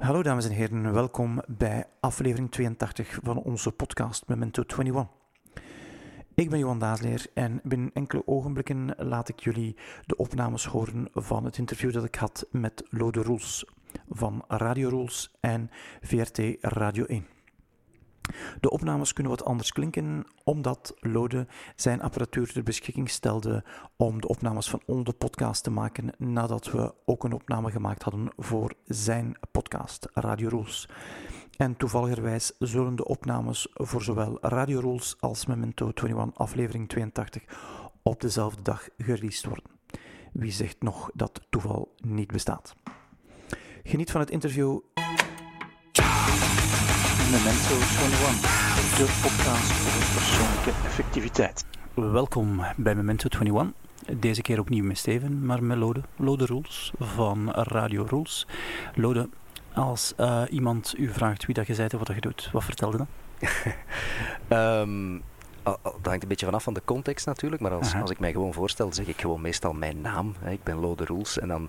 Hallo dames en heren, welkom bij aflevering 82 van onze podcast Memento 21. Ik ben Johan Daasleer en binnen enkele ogenblikken laat ik jullie de opnames horen van het interview dat ik had met Lode Roels van Radio Roels en VRT Radio 1. De opnames kunnen wat anders klinken, omdat Lode zijn apparatuur ter beschikking stelde om de opnames van onze podcast te maken, nadat we ook een opname gemaakt hadden voor zijn podcast, Radio Rules. En toevalligerwijs zullen de opnames voor zowel Radio Rules als Memento 21 aflevering 82 op dezelfde dag gereleased worden. Wie zegt nog dat toeval niet bestaat? Geniet van het interview Memento 21, de podcast over persoonlijke effectiviteit. Welkom bij Memento 21. Deze keer opnieuw met Steven, maar met Lode. Lode Rules van Radio Rules. Lode, als uh, iemand u vraagt wie dat je bent en wat je doet, wat vertelde dan? um, dat hangt een beetje vanaf van de context natuurlijk, maar als, als ik mij gewoon voorstel, zeg ik gewoon meestal mijn naam. Hè. Ik ben Lode Roels en dan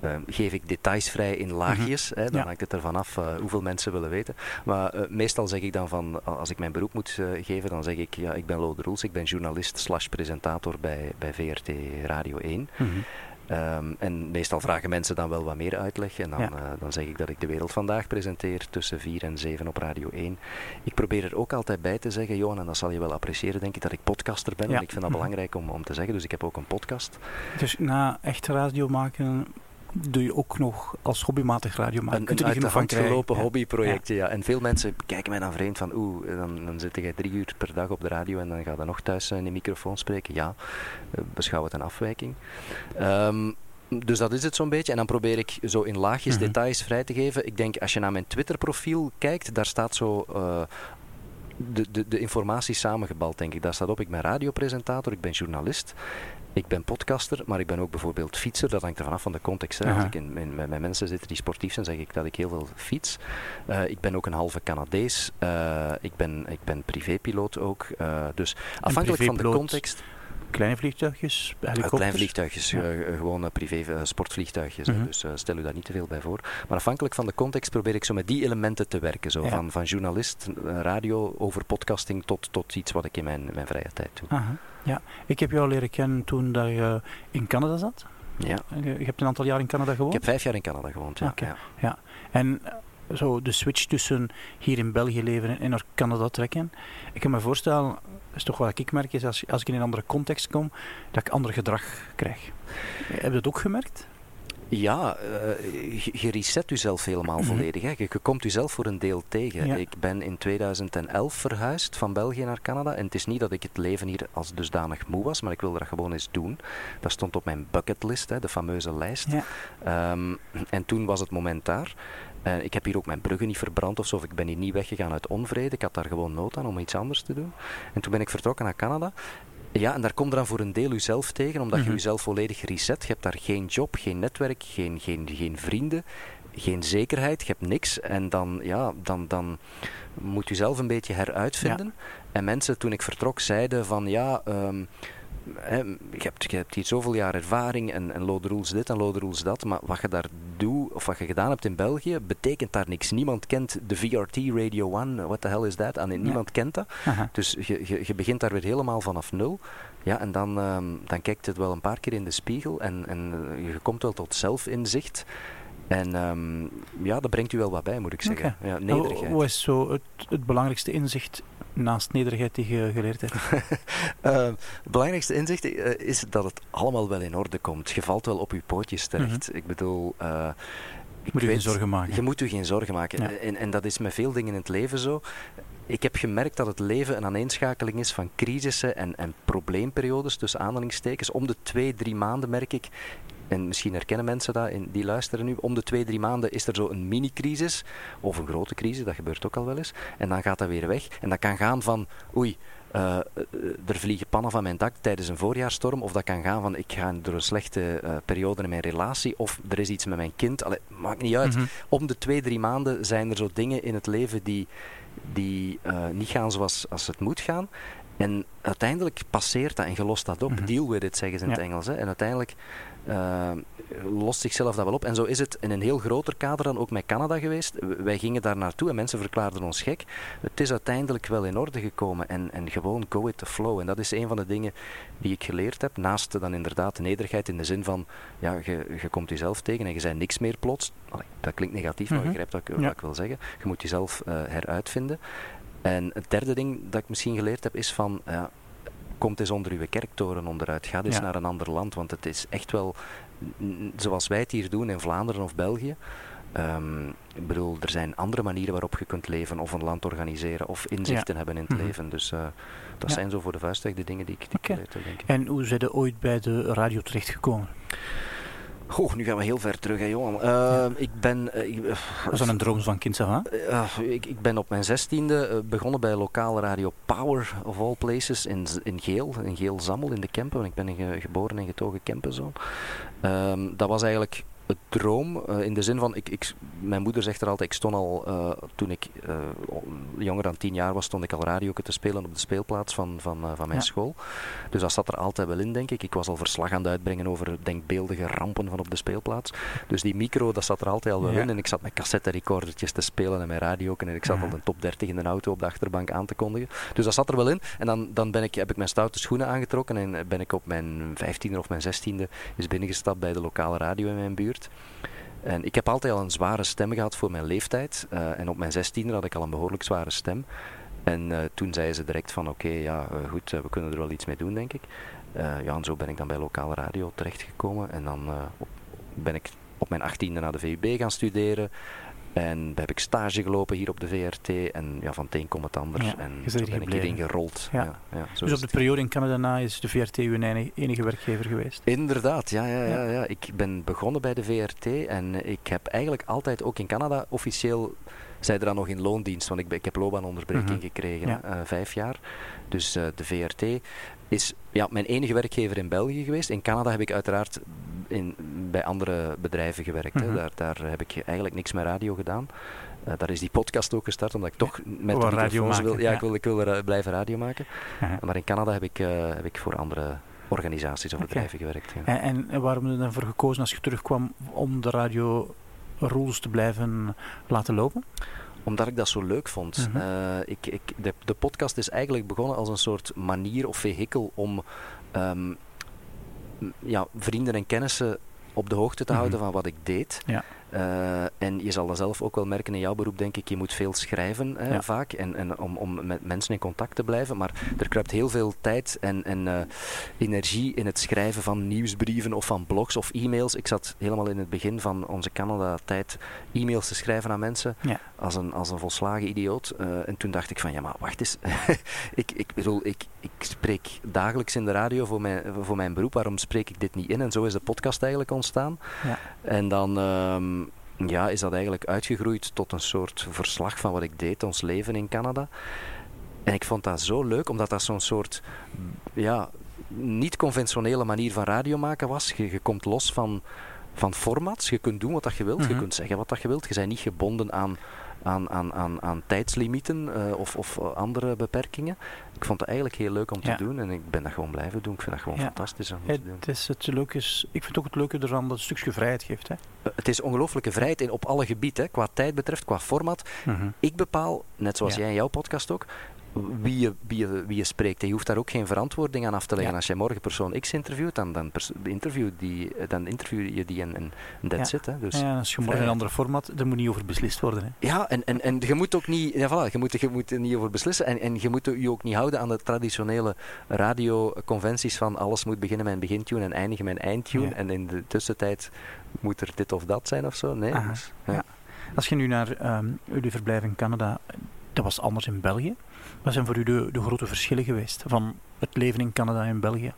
uh, geef ik details vrij in laagjes. hè. Dan ja. hangt het ervan af uh, hoeveel mensen willen weten. Maar uh, meestal zeg ik dan van, als ik mijn beroep moet geven, dan zeg ik, ja, ik ben Lode Roels, ik ben journalist slash presentator bij, bij VRT Radio 1. Mm -hmm. Um, en meestal vragen mensen dan wel wat meer uitleg. En dan, ja. uh, dan zeg ik dat ik de wereld vandaag presenteer tussen 4 en 7 op Radio 1. Ik probeer er ook altijd bij te zeggen, Johan, en dat zal je wel appreciëren, denk ik, dat ik podcaster ben. Ja. En ik vind dat belangrijk om, om te zeggen, dus ik heb ook een podcast. Dus na echt radio maken doe je ook nog als hobbymatig radio maken. Een, een uit de hand gelopen ja. hobbyproject, ja. ja. En veel mensen kijken mij dan vreemd van, oeh, dan, dan zit jij drie uur per dag op de radio en dan ga je nog thuis in de microfoon spreken. Ja, beschouw het een afwijking. Um, dus dat is het zo'n beetje. En dan probeer ik zo in laagjes mm -hmm. details vrij te geven. Ik denk, als je naar mijn Twitter-profiel kijkt, daar staat zo... Uh, de, de, de informatie samengebald, denk ik. Daar staat op, ik ben radiopresentator, ik ben journalist. Ik ben podcaster, maar ik ben ook bijvoorbeeld fietser. Dat hangt er vanaf van de context. Als ik in, in, met mensen zit die sportief zijn, zeg ik dat ik heel veel fiets. Uh, ik ben ook een halve Canadees. Uh, ik, ben, ik ben privépiloot ook. Uh, dus afhankelijk van de context. Kleine vliegtuigjes, helikopters? kleine vliegtuigjes, ja. uh, gewoon uh, privé uh, sportvliegtuigjes. -hmm. Dus stel u daar niet te veel bij voor. Maar afhankelijk van de context probeer ik zo met die elementen te werken. Zo, ja. van, van journalist, radio, over podcasting tot, tot iets wat ik in mijn, mijn vrije tijd doe. Aha. Ja, ik heb jou leren kennen toen dat je in Canada zat. Ja. Je hebt een aantal jaar in Canada gewoond? Ik heb vijf jaar in Canada gewoond, ja. Okay. ja. ja. En zo de switch tussen hier in België leven en naar Canada trekken. Ik kan me voorstellen, dat is toch wat ik merk, is als, als ik in een andere context kom, dat ik ander gedrag krijg. Heb je dat ook gemerkt? Ja, uh, je, je reset jezelf helemaal volledig. Hè. Je, je komt jezelf voor een deel tegen. Ja. Ik ben in 2011 verhuisd van België naar Canada. En het is niet dat ik het leven hier als dusdanig moe was, maar ik wilde dat gewoon eens doen. Dat stond op mijn bucketlist, hè, de fameuze lijst. Ja. Um, en toen was het moment daar. Uh, ik heb hier ook mijn bruggen niet verbrand of zo. Of ik ben hier niet weggegaan uit onvrede. Ik had daar gewoon nood aan om iets anders te doen. En toen ben ik vertrokken naar Canada. Ja, en daar komt dan voor een deel jezelf tegen, omdat mm -hmm. je jezelf volledig reset. Je hebt daar geen job, geen netwerk, geen, geen, geen vrienden, geen zekerheid, je hebt niks. En dan, ja, dan, dan moet je zelf een beetje heruitvinden. Ja. En mensen, toen ik vertrok, zeiden van ja. Um, He, je, hebt, je hebt hier zoveel jaar ervaring en, en Lode Rules dit en Lode Rules dat, maar wat je daar doet, of wat je gedaan hebt in België, betekent daar niks. Niemand kent de VRT Radio 1, what the hell is that? En niemand ja. kent dat. Aha. Dus je, je, je begint daar weer helemaal vanaf nul. Ja, en dan, um, dan kijkt het wel een paar keer in de spiegel en, en je komt wel tot zelfinzicht. En um, ja, dat brengt u wel wat bij, moet ik zeggen. Okay. Ja, nederigheid. Wat is zo het, het belangrijkste inzicht naast nederigheid die je geleerd hebt? uh, het belangrijkste inzicht uh, is dat het allemaal wel in orde komt. Je valt wel op je pootjes terecht. Mm -hmm. Ik bedoel... Uh, ik moet je geen zorgen maken. Je moet je geen zorgen maken. Ja. En, en dat is met veel dingen in het leven zo. Ik heb gemerkt dat het leven een aaneenschakeling is van crisissen en, en probleemperiodes, tussen aanhalingstekens. Om de twee, drie maanden merk ik, en misschien herkennen mensen dat, die luisteren nu, om de twee, drie maanden is er zo een mini-crisis, of een grote crisis, dat gebeurt ook al wel eens, en dan gaat dat weer weg. En dat kan gaan van, oei, uh, er vliegen pannen van mijn dak tijdens een voorjaarstorm, of dat kan gaan van, ik ga door een slechte uh, periode in mijn relatie, of er is iets met mijn kind, Allee, maakt niet uit. Mm -hmm. Om de twee, drie maanden zijn er zo dingen in het leven die, die uh, niet gaan zoals als het moet gaan. En uiteindelijk passeert dat en je lost dat op. Mm -hmm. Deal with it, zeggen ze in ja. het Engels. Hè. En uiteindelijk uh, lost zichzelf dat wel op. En zo is het in een heel groter kader dan ook met Canada geweest. Wij gingen daar naartoe en mensen verklaarden ons gek. Het is uiteindelijk wel in orde gekomen en, en gewoon go with the flow. En dat is een van de dingen die ik geleerd heb. Naast dan inderdaad de nederigheid in de zin van, ja, je, je komt jezelf tegen en je zei niks meer plots. dat klinkt negatief, maar je begrijpt wat, ik, wat ik wil zeggen. Je moet jezelf uh, heruitvinden. En het derde ding dat ik misschien geleerd heb is van, ja, komt eens onder uw kerktoren onderuit. Ga eens naar een ander land, want het is echt wel zoals wij het hier doen in Vlaanderen of België. Um, ik bedoel, er zijn andere manieren waarop je kunt leven of een land organiseren of inzichten hebben in het mhm. leven. Dus uh, dat zijn zo voor de vuistweg de dingen die ik, die okay. denk En hoe zijn je ooit bij de radio terechtgekomen? Goh, nu gaan we heel ver terug, hè, jongen. Uh, Ik ben... Uh, Was dat een droom van kind af ik, ik ben op mijn zestiende begonnen bij lokale radio Power of all places in, in Geel, in Geel-Zammel in de Kempen. Ik ben een geboren en getogen Kempenzoon. Um, dat was eigenlijk droom. Uh, in de zin van, ik, ik, mijn moeder zegt er altijd, ik stond al, uh, toen ik uh, jonger dan tien jaar was, stond ik al radio te spelen op de speelplaats van, van, van mijn school. Dus dat zat er altijd wel in, denk ik. Ik was al verslag aan het uitbrengen over denkbeeldige rampen van op de speelplaats. Dus die micro, dat zat er altijd al wel in. En ik zat met cassette recordertjes te spelen en mijn radio. En ik zat al de top 30 in de auto op de achterbank aan te kondigen. Dus dat zat er wel in. En dan, dan ben ik, heb ik mijn stoute schoenen aangetrokken en ben ik op mijn vijftiende of mijn zestiende is binnengestapt bij de lokale radio in mijn buurt. En ik heb altijd al een zware stem gehad voor mijn leeftijd. Uh, en op mijn zestiende had ik al een behoorlijk zware stem. En uh, toen zeiden ze direct van oké, ja uh, goed, we kunnen er wel iets mee doen denk ik. ja, en zo ben ik dan bij lokale radio terechtgekomen. En dan ben ik op mijn achttiende naar de VUB gaan studeren. En heb ik stage gelopen hier op de VRT. En ja, van het een komt het ander. Ja, en zo ben ik hierin gerold. Ja. Ja, dus op de periode in Canada na is de VRT uw enige werkgever geweest? Inderdaad, ja, ja, ja, ja. Ik ben begonnen bij de VRT. En ik heb eigenlijk altijd ook in Canada officieel zij er dan nog in loondienst, want ik, ik heb loopbaanonderbreking mm gekregen, uh, vijf jaar. Dus uh, de VRT is ja, mijn enige werkgever in België geweest. In Canada heb ik uiteraard in, bij andere bedrijven gewerkt. Mm Daar, daar heb ik eigenlijk niks met radio gedaan. Uh, daar is die podcast ook gestart, omdat ik toch met de radio wil, ja, Ik wil, ik wil blijven radio maken. Maar in Canada heb ik, uh, heb ik voor andere organisaties of bedrijven gewerkt. Ja. En, en, waarom heb je dan voor gekozen als je terugkwam om de radio rules te blijven laten lopen? Omdat ik dat zo leuk vond. Mhm. Eh, ik, ik, de, de, podcast is eigenlijk begonnen als een soort manier of vehikel om um, ja, vrienden en kennissen op de hoogte te houden mhm. van wat ik deed. Ja. Uh, en je zal dat zelf ook wel merken in jouw beroep, denk ik. Je moet veel schrijven hè, vaak en, en om, om met mensen in contact te blijven. Maar er kruipt heel veel tijd en, en uh, energie in het schrijven van nieuwsbrieven of van blogs of e-mails. Ik zat helemaal in het begin van onze Canada-tijd e-mails te schrijven aan mensen ja. als, een, als een volslagen idioot. Uh, en toen dacht ik van, ja maar wacht eens. ik, ik bedoel, ik, ik spreek dagelijks in de radio voor mijn, voor mijn beroep. Waarom spreek ik dit niet in? En zo is de podcast eigenlijk ontstaan. Ja. En dan... Um, ja, is dat eigenlijk uitgegroeid tot een soort verslag van wat ik deed, ons leven in Canada. En ik vond dat zo leuk, omdat dat zo'n soort ja, niet-conventionele manier van radio maken was. Je, je komt los van, van formats, je kunt doen wat je wilt, je mhm. kunt zeggen wat je wilt. Je bent niet gebonden aan aan, aan, aan, aan tijdslimieten uh, of, of uh, andere beperkingen. Ik vond het eigenlijk heel leuk om te doen en ik ben dat gewoon blijven doen. Ik vind dat gewoon ja. fantastisch om te doen. Het is het leuke is, ik vind ook het leuke ervan dat het een stukje vrijheid geeft. Hè? Uh, het is ongelooflijke vrijheid in, op alle gebieden, qua tijd betreft, qua format. Mm -hmm. Ik bepaal, net zoals jij in jouw podcast ook, wie je, wie, je, wie je spreekt. je hoeft daar ook geen verantwoording aan af te leggen. Als jij morgen persoon X interviewt, dan, dan, interview, die, dan interview je die en, en that's ja. it. Hè. Dus, ja, als je morgen een ander format, daar moet niet over beslist worden. Hè. Ja, en, en, en je moet ook niet, ja, voilà, je moet, je moet er niet over beslissen. En, en je moet je ook niet houden aan de traditionele radioconventies van alles moet beginnen met een begintune en eindigen met een eindtune. En in de tussentijd moet er dit of dat zijn of zo. Nee. Dus, ja. Als je nu naar um, jullie verblijf in Canada, dat was anders in België. Wat zijn voor u de, de grote verschillen geweest van het leven in Canada en België?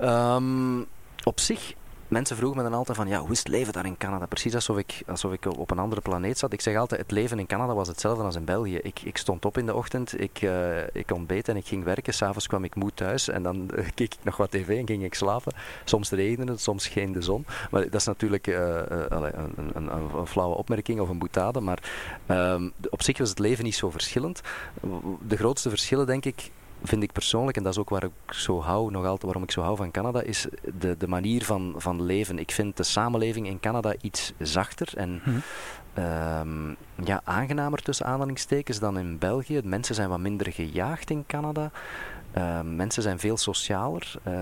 Um, op zich mensen vroegen me dan altijd van, ja, hoe is het leven daar in Canada? Precies alsof ik, alsof ik op een andere planeet zat. Ik zeg altijd, het leven in Canada was hetzelfde als in België. Ik, ik stond op in de ochtend, ik, uh, ik ontbeet en ik ging werken. S'avonds kwam ik moe thuis en dan keek ik nog wat tv en ging ik slapen. Soms regende het, soms geen de zon. Maar dat is natuurlijk uh, een, een, een, flauwe opmerking of een boetade. Maar um, op zich was het leven niet zo verschillend. De grootste verschillen, denk ik, vind ik persoonlijk, en dat is ook waar ik zo hou, nog altijd waarom ik zo hou van Canada, is de, de manier van, van leven. Ik vind de samenleving in Canada iets zachter en mhm. ehm, ja, aangenamer tussen aanhalingstekens dan in België. Mensen zijn wat minder gejaagd in Canada. Uh, mensen zijn veel socialer. Uh,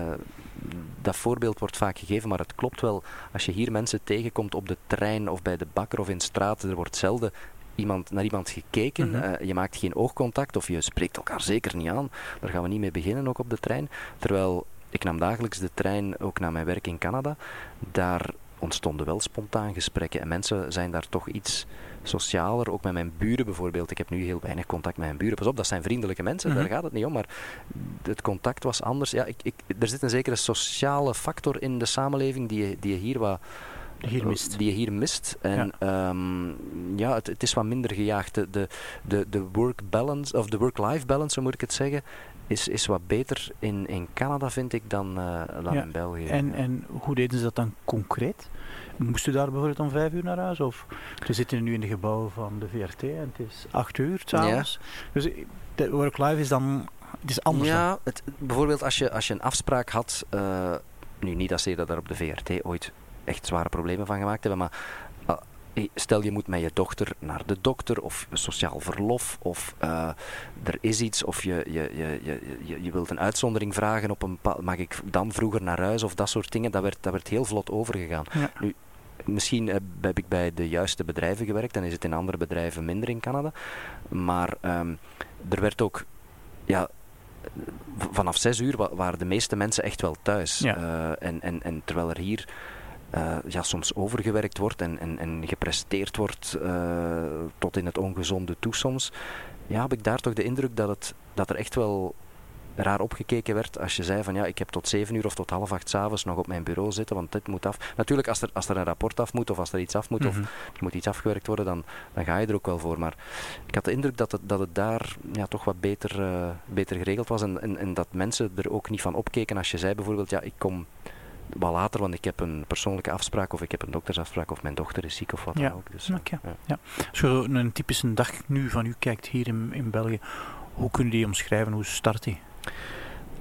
dat voorbeeld wordt vaak gegeven, maar het klopt wel. Als je hier mensen tegenkomt op de trein of bij de bakker of in straat, er wordt zelden iemand, naar iemand gekeken. Mhm. Eh, je maakt geen oogcontact of je spreekt elkaar zeker niet aan. Daar gaan we niet mee beginnen, ook op de trein. Terwijl ik nam dagelijks de trein ook naar mijn werk in Canada. Daar ontstonden wel spontaan gesprekken. En mensen zijn daar toch iets socialer. Ook met mijn buren bijvoorbeeld. Ik heb nu heel weinig contact met mijn buren. Pas op, dat zijn vriendelijke mensen, daar mhm. gaat het niet om. Maar het contact was anders. Ja, ik, ik, er zit een zekere sociale factor in de samenleving die je, die je hier wat die, hier mist. die je hier mist. En ja, um, ja het, het, is wat minder gejaagd. De, de, de, work balance, of de work-life balance, zo moet ik het zeggen, is, is wat beter in, in Canada, vind ik, dan, uh, dan in België. En, en hoe deden ze dat dan concreet? Moest u daar bijvoorbeeld om vijf uur naar huis? Of we zitten nu in de gebouwen van de VRT en het is acht uur s'avonds. Ja. Dus de work-life is dan het is anders. Ja, het, bijvoorbeeld als je, als je een afspraak had, uh, nu niet dat ze dat daar op de VRT ooit echt zware problemen van gemaakt hebben. Maar uh, stel je moet met je dochter naar de dokter of sociaal verlof of uh, er is iets of je, je, je, je, je wilt een uitzondering vragen op een mag ik dan vroeger naar huis of dat soort dingen. Dat werd, dat werd heel vlot overgegaan. Nu, misschien heb, heb, ik bij de juiste bedrijven gewerkt en is het in andere bedrijven minder in Canada. Maar um, er werd ook ja, vanaf zes uur waren de meeste mensen echt wel thuis. Ja. Uh, en, en, en terwijl er hier uh, ja, soms overgewerkt wordt en, en, en gepresteerd wordt uh, tot in het ongezonde toe soms, ja, heb ik daar toch de indruk dat, het, dat er echt wel raar opgekeken werd als je zei van ja, ik heb tot zeven uur of tot half acht s'avonds nog op mijn bureau zitten, want dit moet af. Natuurlijk, als er, als er een rapport af moet of als er iets af moet of mhm. er moet iets afgewerkt worden, dan, dan ga je er ook wel voor. Maar ik had de indruk dat het, dat het daar ja, toch wat beter, uh, beter geregeld was en, en, en dat mensen er ook niet van opkeken als je zei bijvoorbeeld ja, ik kom wat later, want ik heb een persoonlijke afspraak of ik heb een doktersafspraak of mijn dochter is ziek of wat dan ook. Dus, okay. ja. ja. Als je een typische dag nu van u kijkt hier in, in België, hoe kun je die omschrijven? Hoe start die?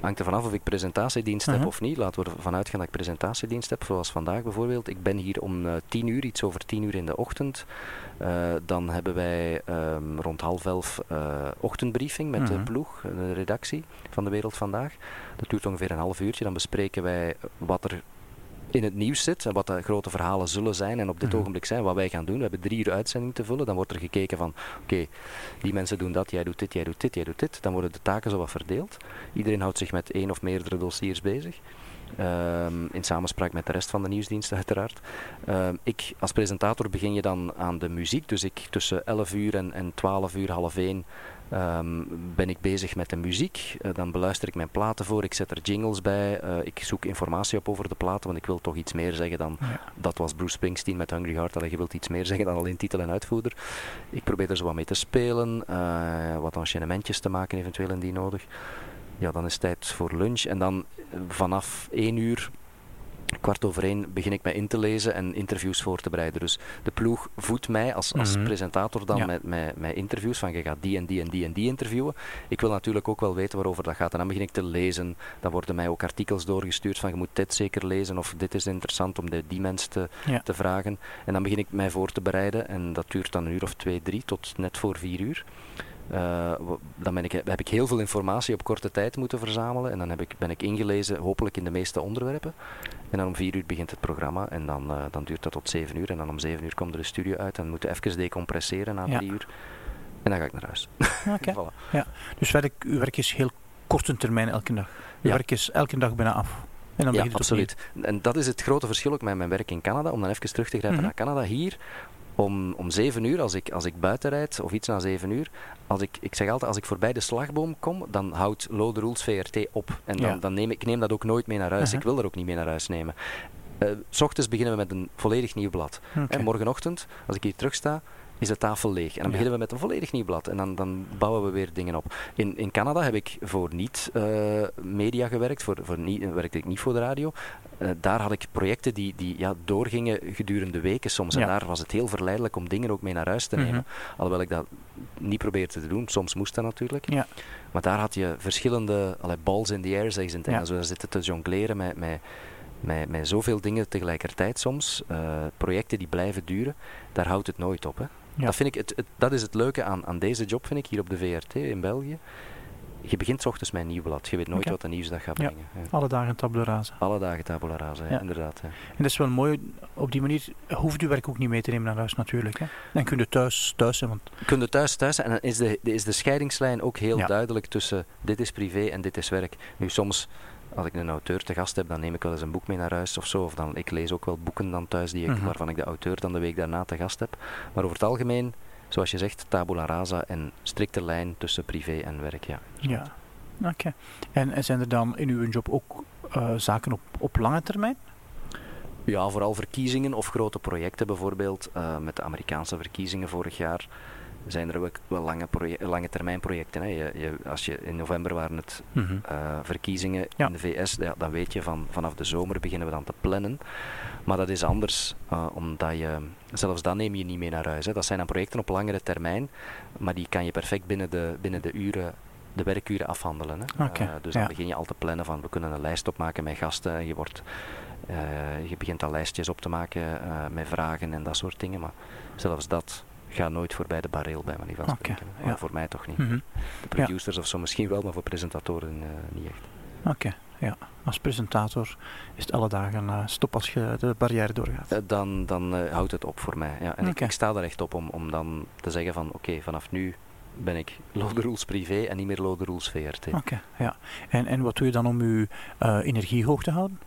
Hangt er vanaf of ik presentatiedienst heb of niet. Laten we ervan uitgaan dat ik presentatiedienst heb, zoals vandaag bijvoorbeeld. Ik ben hier om uh, tien uur, iets over tien uur in de ochtend. Uh, dan hebben wij um, rond half elf uh, ochtendbriefing met de ploeg, de redactie van De Wereld Vandaag. Dat duurt ongeveer een half uurtje. Dan bespreken wij wat er in het nieuws zit en wat de grote verhalen zullen zijn en op dit mhm. ogenblik zijn, wat wij gaan doen. We hebben drie uur uitzending te vullen. Dan wordt er gekeken van, oké, die mensen doen dat, jij doet dit, jij doet dit, jij doet dit. Dan worden de taken zo wat verdeeld. Iedereen houdt zich met één of meerdere dossiers bezig. Ehm, in samenspraak met de rest van de nieuwsdienst uiteraard. Ehm, ik als presentator begin je dan aan de muziek, dus ik tussen 11 uur en, en 12 uur, half 1 Um, ben ik bezig met de muziek. Uh, dan beluister ik mijn platen voor. Ik zet er jingles bij. Uh, ik zoek informatie op over de platen, want ik wil toch iets meer zeggen dan dat was Bruce Springsteen met Hungry Heart. Allee, je wilt iets meer zeggen dan alleen titel en uitvoerder. Ik probeer er zo wat mee te spelen, uh, wat enchaînementjes te maken, eventueel indien nodig. Ja, dan is het tijd voor lunch. En dan vanaf 1 uur kwart over één begin ik mij in te lezen en interviews voor te bereiden. Dus de ploeg voedt mij als, als mhm. presentator dan met, met, met, interviews van je gaat die en die en die en die interviewen. Ik wil natuurlijk ook wel weten waarover dat gaat. En dan begin ik te lezen. Dan worden mij ook artikels doorgestuurd van je moet dit zeker lezen of dit is interessant om de, die mensen te, te vragen. En dan begin ik mij voor te bereiden en dat duurt dan een uur of twee, drie tot net voor vier uur. Uh, dan ben ik, heb ik heel veel informatie op korte tijd moeten verzamelen en dan heb ik, ben ik ingelezen, hopelijk in de meeste onderwerpen. En dan om vier uur begint het programma en dan, uh, dan duurt dat tot zeven uur. En dan om zeven uur komt er de studio uit en moeten even decompresseren na drie uur. En dan ga ik naar huis. Oké. voilà. ja. Dus werk, uw werk is heel korte termijn elke dag. Uw werk is elke dag bijna af. En dan ja, absoluut. En dat is het grote verschil ook met mijn werk in Canada. Om dan even terug te grijpen mhm. naar Canada. Hier om, om 7 uur, als ik, als ik buiten rijd, of iets na 7 uur, als ik, ik zeg altijd, als ik voorbij de slagboom kom, dan houdt Lode Rules VRT op. En dan, dan neem ik, neem dat ook nooit mee naar huis. Ik wil er ook niet mee naar huis nemen. Uh, s ochtends beginnen we met een volledig nieuw blad. En morgenochtend, als ik hier terug sta, is de tafel leeg. En dan beginnen we met een volledig nieuw blad. En dan, dan bouwen we weer dingen op. In, in Canada heb ik voor niet-media gewerkt. Voor, voor niet, werkte ik niet voor de radio. Daar had ik projecten die, die ja, doorgingen gedurende weken soms. En daar was het heel verleidelijk om dingen ook mee naar huis te nemen. Mhm. Alhoewel ik dat niet probeerde te doen. Soms moest dat natuurlijk. Ja. Maar daar had je verschillende allee, balls in the air, zeggen ze in het Engels. Ja. zitten te jongleren met, met, met, met zoveel dingen tegelijkertijd soms. Uh, projecten die blijven duren. Daar houdt het nooit op. Hè. Dat, vind ik het, het, dat is het leuke aan, aan deze job, vind ik, hier op de VRT in België je begint ochtends met een nieuw blad. Je weet nooit wat de nieuwsdag gaat brengen. Ja. Alle dagen tabula rasa. Alle dagen tabula rasa, inderdaad. En dat is wel mooi. Op die manier hoeft je werk ook niet mee te nemen naar huis natuurlijk. Hè. Dan kun je thuis thuis zijn. Want... Kun je thuis thuis zijn. En dan is de, is de scheidingslijn ook heel duidelijk tussen dit is privé en dit is werk. Nu soms als ik een auteur te gast heb, dan neem ik wel eens een boek mee naar huis of zo. Of dan, ik lees ook wel boeken dan thuis die ik, mhm. waarvan ik de auteur dan de week daarna te gast heb. Maar over het algemeen, zoals je zegt, tabula rasa en strikte lijn tussen privé en werk. Ja. ja. Oké. En, en, zijn er dan in uw job ook uh, zaken op, op lange termijn? Ja, vooral verkiezingen of grote projecten bijvoorbeeld. Uh, met de Amerikaanse verkiezingen vorig jaar zijn er ook wel lange, lange termijn projecten. Hè. Je, je, als je, in november waren het mm -hmm. uh, verkiezingen ja. in de VS, ja, dan weet je van vanaf de zomer beginnen we dan te plannen. Maar dat is anders, uh, omdat je, zelfs dan neem je niet mee naar huis. Hè. Dat zijn dan projecten op langere termijn, maar die kan je perfect binnen de, binnen de uren de werkuren afhandelen. Hè. Okay, uh, dus dan begin je al te plannen van we kunnen een lijst opmaken met gasten. En je, wordt, uh, je begint al lijstjes op te maken uh, met vragen en dat soort dingen. Maar zelfs dat gaat nooit voorbij de barreel bij manier van spreken. Okay, ja. Voor mij toch niet. Mm -hmm. De producers of zo misschien wel, maar voor presentatoren niet echt. Oké, ja. Als presentator is het alle dagen stop als je de barrière doorgaat. dan dan houdt het op voor mij. Ja. En okay. ik, sta er echt op om, om dan te zeggen van oké, vanaf nu ben ik Lode Rules privé en niet meer Lode Rules VRT. Oké, ja. En, en wat doe je dan om je energie hoog te houden?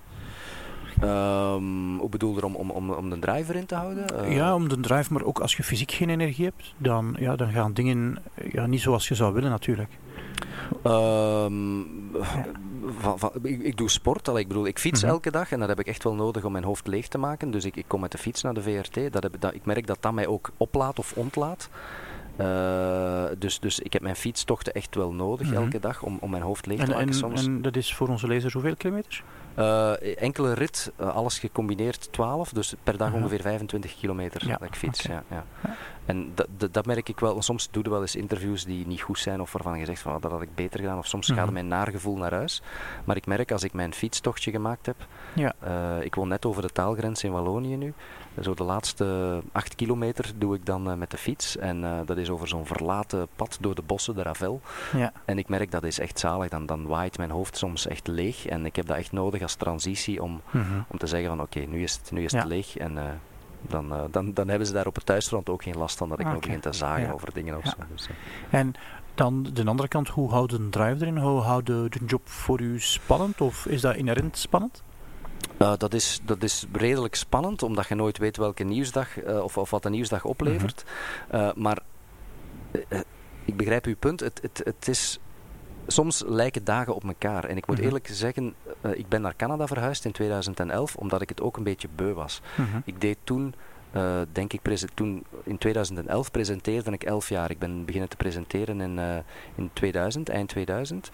Um, hoe bedoel je om, om, om, om de driver in te houden? Uh, ja, om de drive, maar ook als je fysiek geen energie hebt, dan, ja, dan gaan dingen ja, niet zoals je zou willen natuurlijk. Um, ja. van, van, ik, ik, doe sport, al, ik bedoel, ik fiets mm -hmm. elke dag en dat heb ik echt wel nodig om mijn hoofd leeg te maken. Dus ik, ik kom met de fiets naar de VRT. Dat heb, dat, ik merk dat dat mij ook oplaat of ontlaat. Uh, dus, dus ik heb mijn fietstochten echt wel nodig mm -hmm. elke dag om, om mijn hoofd leeg te en, maken en, soms. En dat is voor onze lezers hoeveel kilometers? Uh, enkele rit, uh, alles gecombineerd 12, dus per dag -huh. ongeveer 25 kilometer ja, dat ik fiets. Okay. Ja, ja. En dat, dat, dat, merk ik wel. Soms doe je wel eens interviews die niet goed zijn of waarvan je zegt van dat had ik beter gedaan. Of soms gaat mijn naargevoel naar huis. Maar ik merk als ik mijn fietstochtje gemaakt heb. Ja. Uh, ik woon net over de taalgrens in Wallonië nu. Zo de laatste acht kilometer doe ik dan uh, met de fiets. En uh, dat is over zo'n verlaten pad door de bossen, de Ravel. Ja. En ik merk dat is echt zalig. Dan, dan waait mijn hoofd soms echt leeg. En ik heb dat echt nodig als transitie om, mm -hmm. om te zeggen van oké, okay, nu is het, nu is het ja. leeg. En dan, uh, dan, dan hebben ze daar op het thuisfront ook geen last van dat ik okay. nog begin te zagen ja. over dingen of ja. zo. Dus, uh. En dan de andere kant, hoe houdt een drive erin? Hoe houdt de, de job voor u spannend of is dat inherent spannend? Uh, dat, is, dat is redelijk spannend, omdat je nooit weet welke nieuwsdag of, of wat de nieuwsdag oplevert. Mm -hmm. maar ik begrijp uw punt. Het, het, het is soms lijken dagen op elkaar. En ik moet mm -hmm. eerlijk zeggen, uh, ik ben naar Canada verhuisd in 2011, omdat ik het ook een beetje beu was. Mm -hmm. Ik deed toen, uh, denk ik, toen in 2011 presenteerde ik 11 jaar. Ik ben beginnen te presenteren in, uh, in 2000, eind 2000.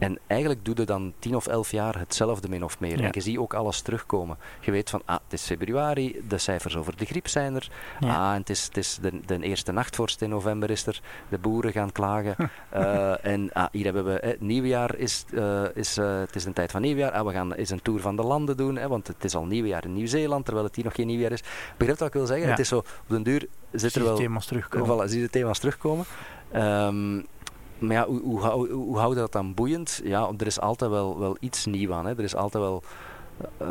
En eigenlijk doe je dan 10 of 11 jaar hetzelfde min of meer. Ja. En je ziet ook alles terugkomen. Je weet van, ah, het is februari, de cijfers over de griep zijn er. Ja. Ah, en het is, het is de, de eerste nachtvorst in november is er. De boeren gaan klagen. uh, en ah, hier hebben we, het nieuwjaar is, uh, is uh, het is een tijd van nieuwjaar. Ah, we gaan eens een tour van de landen doen, hè, want het is al nieuwjaar in Nieuw-Zeeland, terwijl het hier nog geen nieuwjaar is. Begrijp wat ik wil zeggen? Ja. Het is zo, op den duur zit er wel... thema's terugkomen. Voilà, zie de thema's terugkomen. Um, maar ja, hoe, hoe, hoe, dat dan boeiend? Ja, er is altijd wel, wel iets nieuws aan. Hè. Er is altijd wel, uh,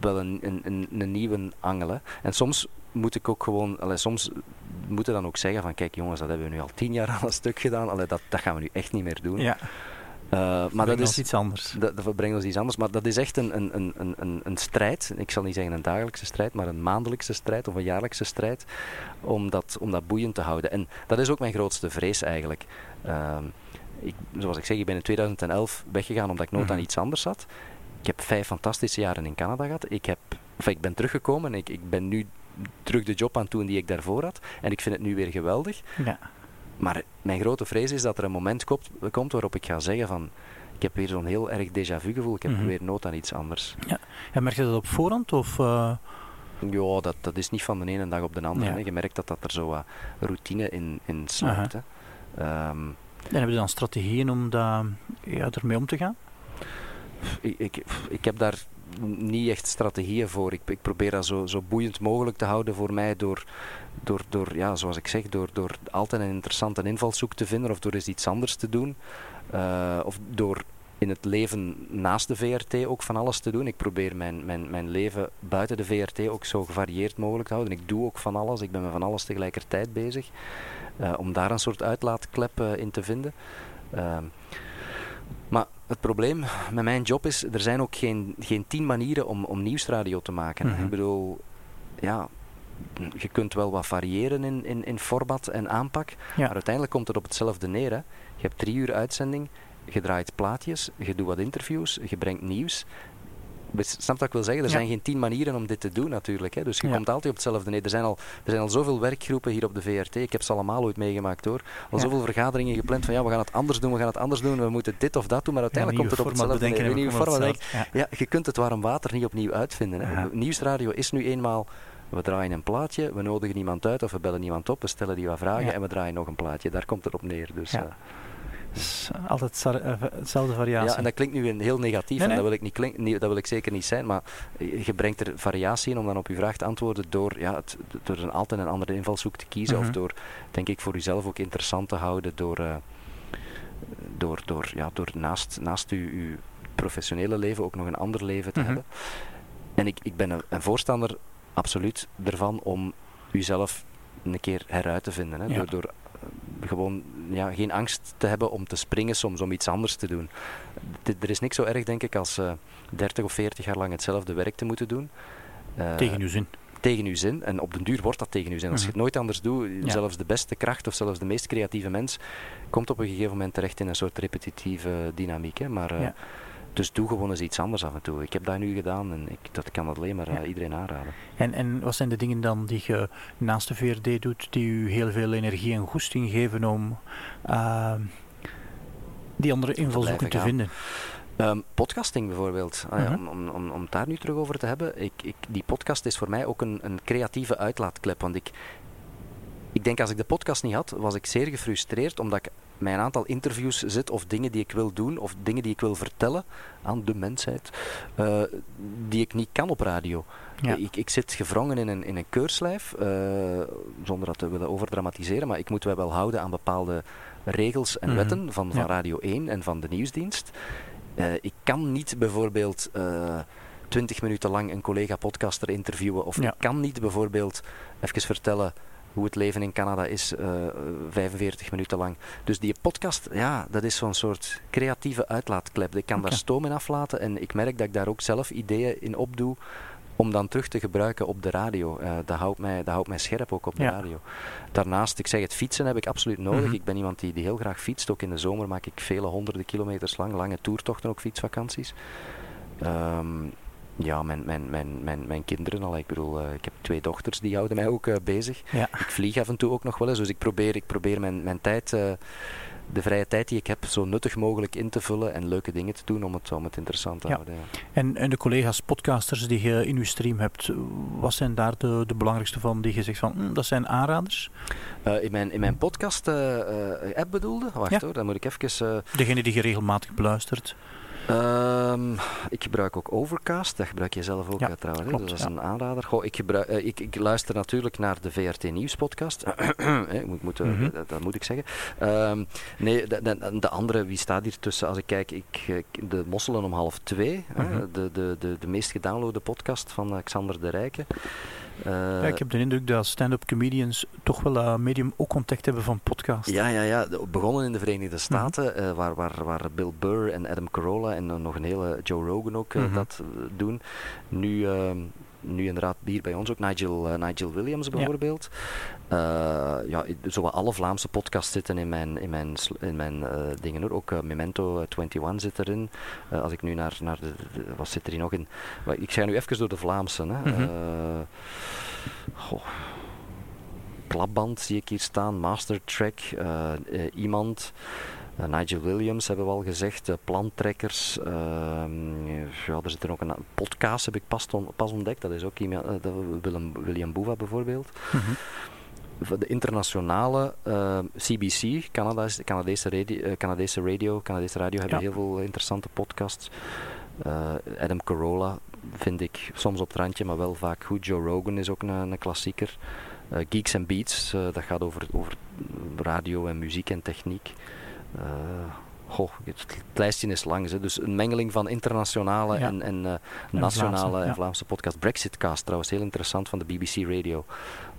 wel een, een, een, nieuwe angel. Hè. En soms moet ik ook gewoon, allee, soms moeten dan ook zeggen van kijk jongens, dat hebben we nu al tien jaar aan een stuk gedaan. Allee, dat, dat gaan we nu echt niet meer doen. Ja. Uh, maar dat is iets anders. Dat, dat brengt ons iets anders. Maar dat is echt een, een, een, een, een strijd. Ik zal niet zeggen een dagelijkse strijd, maar een maandelijkse strijd of een jaarlijkse strijd. Om dat, om dat boeiend te houden. En dat is ook mijn grootste vrees eigenlijk. Uh, ik, zoals ik zeg, ik ben in 2011 weggegaan omdat ik nood aan iets anders had. Ik heb vijf fantastische jaren in Canada gehad. Ik, heb, ik ben teruggekomen en ik, ik ben nu terug de job aan doen die ik daarvoor had. En ik vind het nu weer geweldig. Ja. Maar mijn grote vrees is dat er een moment komt, komt waarop ik ga zeggen van ik heb weer zo'n heel erg déjà vu gevoel. Ik heb mhm. weer nood aan iets anders. Ja. En merk je dat op voorhand? Of, uh... Ja, dat, dat is niet van de ene dag op de andere. Je merkt dat, dat er zo wat routine in, in sluipt. Um, en hebben je dan strategieën om daar, ja, ermee om te gaan? Ik, ik, ik heb daar niet echt strategieën voor. Ik, ik probeer dat zo, zo boeiend mogelijk te houden voor mij door, door, door ja, zoals ik zeg, door, door altijd een interessante invalshoek te vinden of door eens iets anders te doen. Uh, of door in het leven naast de VRT ook van alles te doen. Ik probeer mijn, mijn, mijn leven buiten de VRT ook zo gevarieerd mogelijk te houden. Ik doe ook van alles. Ik ben met van alles tegelijkertijd bezig. Uh, om daar een soort uitlaatklep uh, in te vinden. Uh, maar het probleem met mijn job is, er zijn ook geen, geen tien manieren om, om nieuwsradio te maken. Mm -hmm. Ik bedoel, ja, je kunt wel wat variëren in, in, in format en aanpak, ja. maar uiteindelijk komt het op hetzelfde neer. Hè. Je hebt drie uur uitzending, je draait plaatjes, je doet wat interviews, je brengt nieuws. Snap wat ik wil zeggen? Er zijn geen tien manieren om dit te doen natuurlijk. Hè. Dus je komt altijd op hetzelfde neer. Er zijn, al, er zijn al zoveel werkgroepen hier op de VRT. Ik heb ze allemaal ooit meegemaakt hoor. Al zoveel vergaderingen gepland van ja, we gaan het anders doen, we gaan het anders doen, we moeten dit of dat doen. Maar uiteindelijk komt het op hetzelfde neer. Nieuwe ja. je kunt het warm water niet opnieuw uitvinden. Hè. Nieuwsradio is nu eenmaal we draaien een plaatje, we nodigen iemand uit of we bellen iemand op, we stellen die wat vragen en we draaien nog een plaatje. Daar komt het op neer. Dus, ja. Uh, altijd eh, hetzelfde variatie. Ja, en dat klinkt nu heel negatief en dat wil, ik niet klink, niet, dat wil ik zeker niet zijn, maar je brengt er variatie in om dan op je vraag te antwoorden door, ja, het, door een, altijd een andere invalshoek te kiezen of mhm. door, denk ik, voor jezelf ook interessant te houden door, uh, door, door, ja, door naast, naast uw, uw professionele leven ook nog een ander leven te mhm. hebben. En ik, ik ben een, een voorstander absoluut ervan om uzelf een keer heruit te vinden. Hè, door, door gewoon ja, geen angst te hebben om te springen soms, om iets anders te doen. er is niks zo erg, denk ik, als uh, eh, 30 of 40 jaar lang hetzelfde werk te moeten doen. Uh, tegen uw zin. Tegen uw zin. En op den duur wordt dat tegen uw zin. Als je het mhm. nooit anders doet, zelfs de beste kracht of zelfs de meest creatieve mens, komt op een gegeven moment terecht in een soort repetitieve dynamiek. Hè. Maar uh, dus doe gewoon eens iets anders af en toe. Ik heb dat nu gedaan en ik, dat kan alleen maar uh, iedereen aanraden. En, en wat zijn de dingen dan die je naast de VRD doet, die u heel veel energie en goesting geven om uh, die andere invalshoeken te, te vinden? Um, podcasting bijvoorbeeld, uh -huh. om, om, om, om het daar nu terug over te hebben. Ik, ik, die podcast is voor mij ook een, een creatieve uitlaatklep. Want ik, ik denk als ik de podcast niet had, was ik zeer gefrustreerd omdat ik een aantal interviews zit of dingen die ik wil doen of dingen die ik wil vertellen aan de mensheid, uh, die ik niet kan op radio. Ja. Ik, ik zit gevrongen in een, in een keurslijf, uh, zonder dat te willen overdramatiseren, maar ik moet mij wel houden aan bepaalde regels en mm -hmm. wetten van, van ja. Radio 1 en van de nieuwsdienst. Uh, ik kan niet bijvoorbeeld twintig minuten lang een collega-podcaster interviewen, of ik kan niet bijvoorbeeld even vertellen hoe het leven in Canada is, uh, eh, 45 minuten lang. Dus die podcast, ja, dat is zo'n soort creatieve uitlaatklep. Ik kan okay. daar stoom in aflaten en ik merk dat ik daar ook zelf ideeën in opdoe om dan terug te gebruiken op de radio. Uh, dat, houdt mij, dat houdt mij scherp ook op de ja. radio. Daarnaast, ik zeg het fietsen heb ik absoluut nodig. Mm -hmm. Ik ben iemand die, die heel graag fietst. Ook in de zomer maak ik vele honderden kilometers lang, lange toertochten, ook fietsvakanties. Um, ja, mijn, mijn, mijn, mijn, mijn kinderen al. Ik bedoel, uh, ik heb twee dochters, die houden mij ook uh, bezig. Ja. Ik vlieg af en toe ook nog wel eens, dus ik probeer, ik probeer mijn, mijn tijd, uh, de vrije tijd die ik heb, zo nuttig mogelijk in te vullen en leuke dingen te doen om het, om het interessant te ja. houden. Ja. En, en de collega's podcasters die je in uw stream hebt, wat zijn daar de, de belangrijkste van die je zegt van, hm, dat zijn aanraders? in, mijn, in mijn podcast app bedoelde? Wacht ja. hoor, dan moet ik even... Degene die je regelmatig beluistert? Um, ik gebruik ook Overcast, dat gebruik je zelf ook ja, trouwens, klopt, dus dat is ja. een aanrader. Goh, ik, gebruik, uh, ik, ik, luister natuurlijk naar de VRT Nieuws podcast, moet, moet, mm -hmm. dat, dat, moet ik zeggen. Um, nee, de, de, de, andere, wie staat hier tussen? Als ik kijk, ik, de Mosselen om half twee, mm -hmm. de, de, de, de meest gedownloade podcast van Xander de Rijken. Uh, ja, ik heb de indruk dat stand-up comedians toch wel uh, medium ook contact hebben van podcast. Ja, ja, ja. begonnen in de Verenigde Staten, mm -hmm. uh, waar, waar, waar Bill Burr en Adam Carolla en nog een hele Joe Rogan ook mm -hmm. dat doen. Nu ehm, nu inderdaad hier bij ons ook Nigel, Nigel Williams bijvoorbeeld. Ja, ja zowel alle Vlaamse podcasts zitten in mijn, in mijn, in mijn dingen hoor. Ook Memento 21 zit erin. als ik nu naar, naar de, wat zit er hier nog in? ik ga nu even door de Vlaamse. Hè. Mm goh klapband zie ik hier staan, Mastertrack, uh, uh, iemand. Uh, Nigel Williams hebben we al gezegd, uh, plantrekkers. Ehm, ja, er zit er ook een podcast, heb ik pas, pas ontdekt. Dat is ook iemand, Willem, William Boeva bijvoorbeeld. Mm De internationale CBC, Canada, Canadese, radio, Canadese radio, Canadese radio hebben heel veel interessante podcasts. Adam Carolla vind ik soms op het randje, maar wel vaak goed. Joe Rogan is ook een, een klassieker. Uh, Geeks and Beats, dat gaat over, over radio en muziek en techniek. Goh, het, lijstje is lang, hè. dus een mengeling van internationale en, en, en, nationale Vlaamse, en Vlaamse podcast. Brexitcast trouwens, heel interessant van de BBC Radio.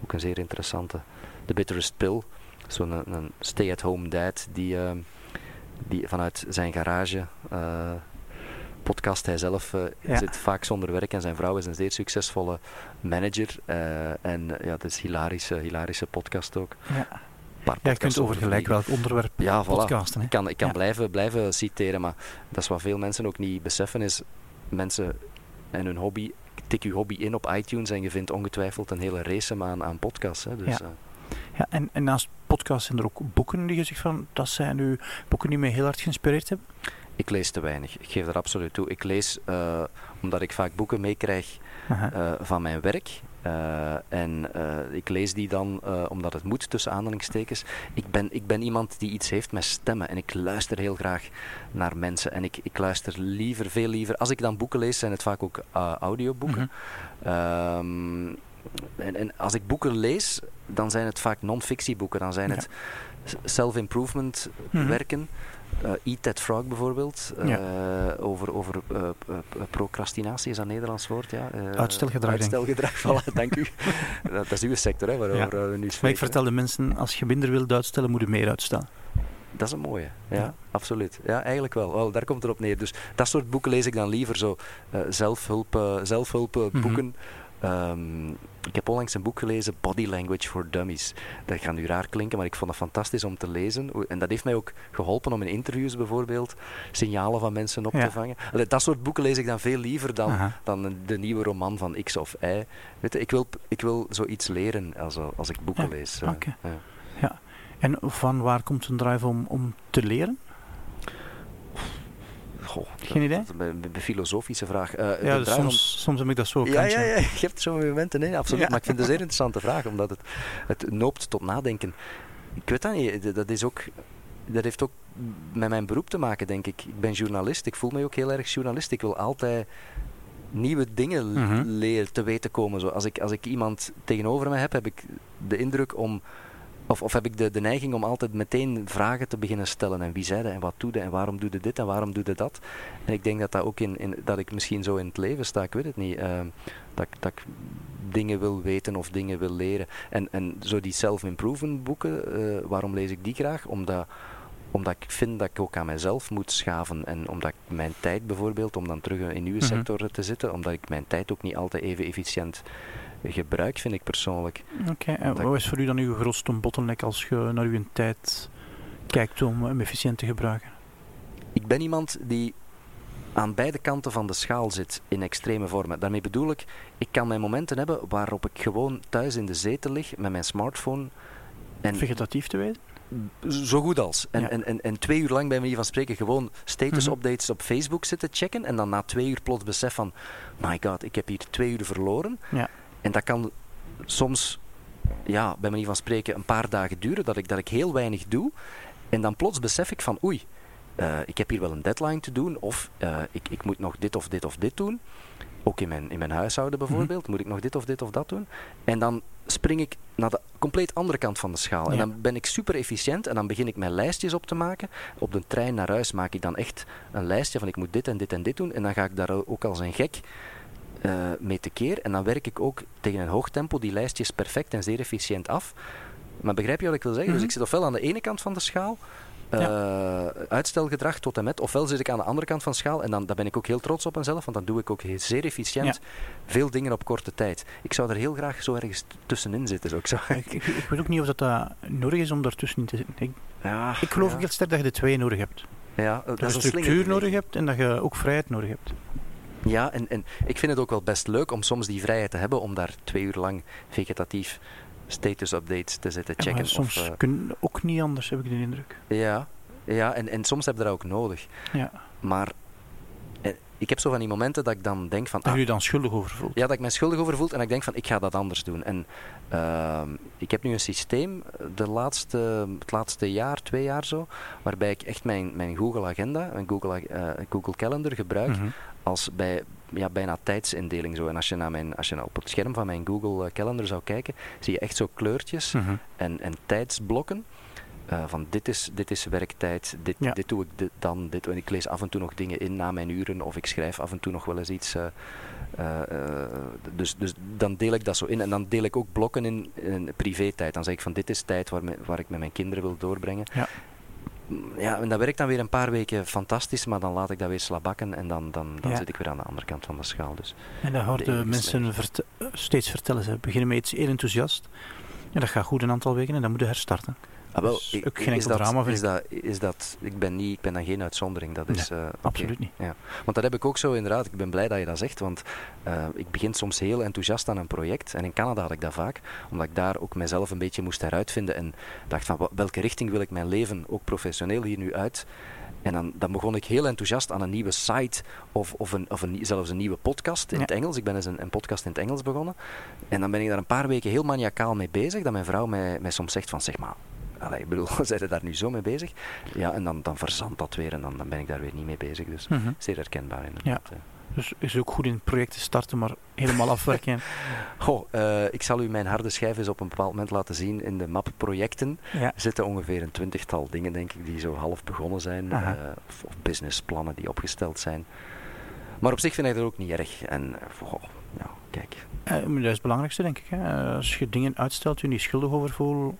Ook een zeer interessante. The Bitterest Pill, zo'n een, stay-at-home dad die, die vanuit zijn garage podcast. Hij zelf uh, zit vaak zonder werk en zijn vrouw is een zeer succesvolle manager. Uh, en ja, het is een hilarische, hilarische podcast ook. Ja. Ja, je kunt over gelijk welk onderwerp ja, voilà. podcasten. Ik kan, ik kan blijven, blijven citeren, maar dat is wat veel mensen ook niet beseffen, is mensen en hun hobby, tik je hobby in op iTunes en je vindt ongetwijfeld een hele race aan, aan podcasts. Hè. Dus, ja. ja, en, en naast podcasts zijn er ook boeken die je zegt van, dat zijn nu boeken die mij heel hard geïnspireerd hebben? Ik lees te weinig. Ik geef er absoluut toe. Ik lees uh, omdat ik vaak boeken meekrijg uh, van mijn werk. Uh, en ik lees die dan omdat het moet, tussen aanhalingstekens. Ik ben, ik ben iemand die iets heeft met stemmen. En ik luister heel graag naar mensen. En ik, ik luister liever, veel liever. Als ik dan boeken lees, zijn het vaak ook audioboeken. -huh. um, en, en, als ik boeken lees, dan zijn het vaak non-fictieboeken. Dan zijn het self-improvement -huh. werken. Uh, Eat That Frog bijvoorbeeld, uh, over, over uh, procrastinatie is dat Nederlands woord. Ja. uitstelgedrag. Uitstelgedrag, voilà, dank u. dat, is uw sector hè, waarover ja. we nu spreken. Maar ik vertel de mensen, als je minder wilt uitstellen, moet je meer uitstellen. Dat is een mooie, ja, ja, absoluut. Ja, eigenlijk wel. wel. Daar komt het op neer. Dus dat soort boeken lees ik dan liever, zo zelfhulp, zelfhulpboeken. Mm -hmm. Um, ik heb onlangs een boek gelezen, Body Language for Dummies. Dat gaat nu raar klinken, maar ik vond het fantastisch om te lezen. En dat heeft mij ook geholpen om in interviews bijvoorbeeld signalen van mensen op te vangen. Dat soort boeken lees ik dan veel liever dan, dan de nieuwe roman van X of Y. Weet je, ik, wil, ik wil zoiets leren als, als ik boeken lees. Ja. ja. En van waar komt een drive om, om te leren? Goh, Geen idee? een, filosofische vraag. Uh, ja, dus soms, soms heb ik dat zo. Ja, ja, ja, je hebt zo'n momenten, nee, absoluut. Maar ik vind het een zeer interessante vraag, omdat het, het noopt tot nadenken. Ik weet dat niet, dat is ook dat heeft ook met mijn beroep te maken, denk ik. Ik ben journalist, ik voel me ook heel erg journalist. Ik wil altijd nieuwe dingen mm leren, te weten komen. Zo, als, ik, als ik iemand tegenover me heb, heb ik de indruk om of, of heb ik de, de neiging om altijd meteen vragen te beginnen stellen. En wie zei dat en wat doe je en waarom doe je dit en waarom doe je dat? En ik denk dat dat ook in, in dat ik misschien zo in het leven sta, ik weet het niet. Uh, dat, dat ik dingen wil weten of dingen wil leren. En, en zo die self-improvement boeken, uh, waarom lees ik die graag? Omdat omdat ik vind dat ik ook aan mezelf moet schaven. En omdat ik mijn tijd bijvoorbeeld, om dan terug in uw -hmm. sector te zitten, omdat ik mijn tijd ook niet altijd even efficiënt gebruik, vind ik persoonlijk. Oké, en wat is voor u dan uw grootste bottleneck als je naar uw tijd kijkt om hem efficiënt te gebruiken? Ik ben iemand die aan beide kanten van de schaal zit in extreme vormen. Daarmee bedoel ik, ik kan mijn momenten hebben waarop ik gewoon thuis in de zetel lig met mijn smartphone. En Vegetatief te weten? Zo goed als. En, en, en, en, twee uur lang bij manier van spreken gewoon status mhm. updates op Facebook zitten checken. En dan na twee uur plots besef van, my god, ik heb hier twee uur verloren. Ja. En dat kan soms, ja, bij manier van spreken, een paar dagen duren, dat ik, dat ik heel weinig doe. En dan plots besef ik van, oei, uh, ik heb hier wel een deadline te doen, of uh, ik, ik moet nog dit of dit of dit doen. Ook in mijn, in mijn huishouden mhm. bijvoorbeeld, mm -hmm. moet ik nog dit of dit of dat doen. En dan spring ik naar de compleet andere kant van de schaal. Ja. En dan ben ik super efficiënt en dan begin ik mijn lijstjes op te maken. Op de trein naar huis maak ik dan echt een lijstje van ik moet dit en dit en dit doen. En dan ga ik daar ook als een gek uh, mee tekeer. En dan werk ik ook tegen een hoog tempo die lijstjes perfect en zeer efficiënt af. Maar begrijp je wat ik wil zeggen? Mm -hmm. Dus ik zit ofwel aan de ene kant van de schaal, uh, uitstelgedrag tot en met. Ofwel zit ik aan de andere kant van de schaal en dan, dan ben ik ook heel trots op mezelf, want dan doe ik ook zeer efficiënt veel dingen op korte tijd. Ik zou er heel graag zo ergens tussenin zitten. Zo. Ik, zou... ik, ik, weet ook niet of dat, dat nodig is om daartussenin te zitten. Ik, ja, ik geloof heel sterk dat je de twee nodig hebt. Ja, dat, je structuur nodig hebt en dat je ook vrijheid nodig hebt. Ja, en, en ik vind het ook wel best leuk om soms die vrijheid te hebben om daar twee uur lang vegetatief status updates te zitten checken. Ja, soms of, uh, kun ook niet anders, heb ik de indruk. Ja, ja en, en soms heb je dat ook nodig. Ja. Maar eh, ik heb zo van die momenten dat ik dan denk van... Dat ah, je dan schuldig over voelt. Ja, dat ik mij schuldig over voel en dat ik denk van ik ga dat anders doen. En uh, ik heb nu een systeem eh, de laatste, het laatste jaar, twee jaar zo, waarbij ik echt mijn, mijn Google Agenda, mijn Google, uh, Google Calendar gebruik mm als bij ja, bijna tijdsindeling. Zo. En als je, naar mijn, als je nou op het scherm van mijn Google Calendar zou kijken, zie je echt zo kleurtjes mhm. en, en tijdsblokken. Uh, van dit is, dit is werktijd, dit, dit doe ik dit, dan, dit. En ik lees af en toe nog dingen in na mijn uren of ik schrijf af en toe nog wel eens iets. Uh, uh, dus, dus dan deel ik dat zo in. En dan deel ik ook blokken in, in privé-tijd. Dan zeg ik van dit is tijd waar, me, waar ik met mijn kinderen wil doorbrengen. Ja ja, en dat werkt dan weer een paar weken fantastisch, maar dan laat ik dat weer slabakken en dan, dan, dan zit ik weer aan de andere kant van de schaal. Dus en dat hoorden mensen steeds vertellen. Ze beginnen met iets heel enthousiast. En dat gaat goed een aantal weken en dan moeten herstarten. Ah, wel, dus ook geen is dat, drama is dat, is dat, ik, ben niet, ik ben dan geen uitzondering. Dat is, uh, absoluut niet. Ja. Want dat heb ik ook zo inderdaad. Ik ben blij dat je dat zegt. Want uh, ik begin soms heel enthousiast aan een project. En in Canada had ik dat vaak. Omdat ik daar ook mezelf een beetje moest heruitvinden. En dacht van welke richting wil ik mijn leven, ook professioneel, hier nu uit. En dan, dan, begon ik heel enthousiast aan een nieuwe site of, of, een, of een, zelfs een nieuwe podcast in het Engels. Ik ben eens een, een, podcast in het Engels begonnen. En dan ben ik daar een paar weken heel maniacaal mee bezig. Dat mijn vrouw mij, mij soms zegt van zeg maar, Allee, ik bedoel, zijn ze daar nu zo mee bezig? Ja, en dan, dan verzandt dat weer en dan, dan ben ik daar weer niet mee bezig. Dus mm -hmm. zeer herkenbaar inderdaad. Ja. Dus is ook goed in projecten starten, maar helemaal afwerken. Goh, uh, ik zal u mijn harde schijf eens op een bepaald moment laten zien. In de map projecten ja. zitten ongeveer een twintigtal dingen, denk ik, die zo half begonnen zijn. Uh, of, of, businessplannen die opgesteld zijn. Maar op zich vind ik dat ook niet erg. En goh, ja, kijk. Uh, dat is het belangrijkste, denk ik. Hè. Als je dingen uitstelt, je niet schuldig over voelt,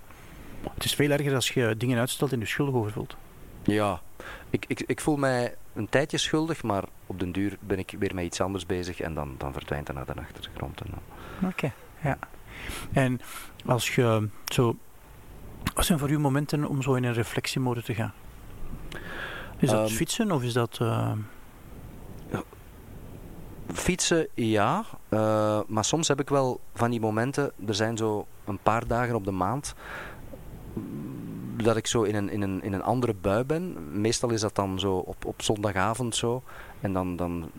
het is veel erger als je dingen uitstelt en je schuldig over voelt. Ja, ik, ik, ik voel mij een tijdje schuldig, maar op den duur ben ik weer met iets anders bezig en dan, dan verdwijnt dat naar de achtergrond. Oké, ja. En als je zo... Wat zijn voor u momenten om zo in een reflectiemode te gaan? Is dat um, fietsen of is dat... Uh... Fietsen, ja. Uh, maar soms heb ik wel van die momenten... Er zijn zo een paar dagen op de maand dat ik zo in een, in, een, in een andere bui ben. Meestal is dat dan zo op, op zondagavond zo. En dan, dan,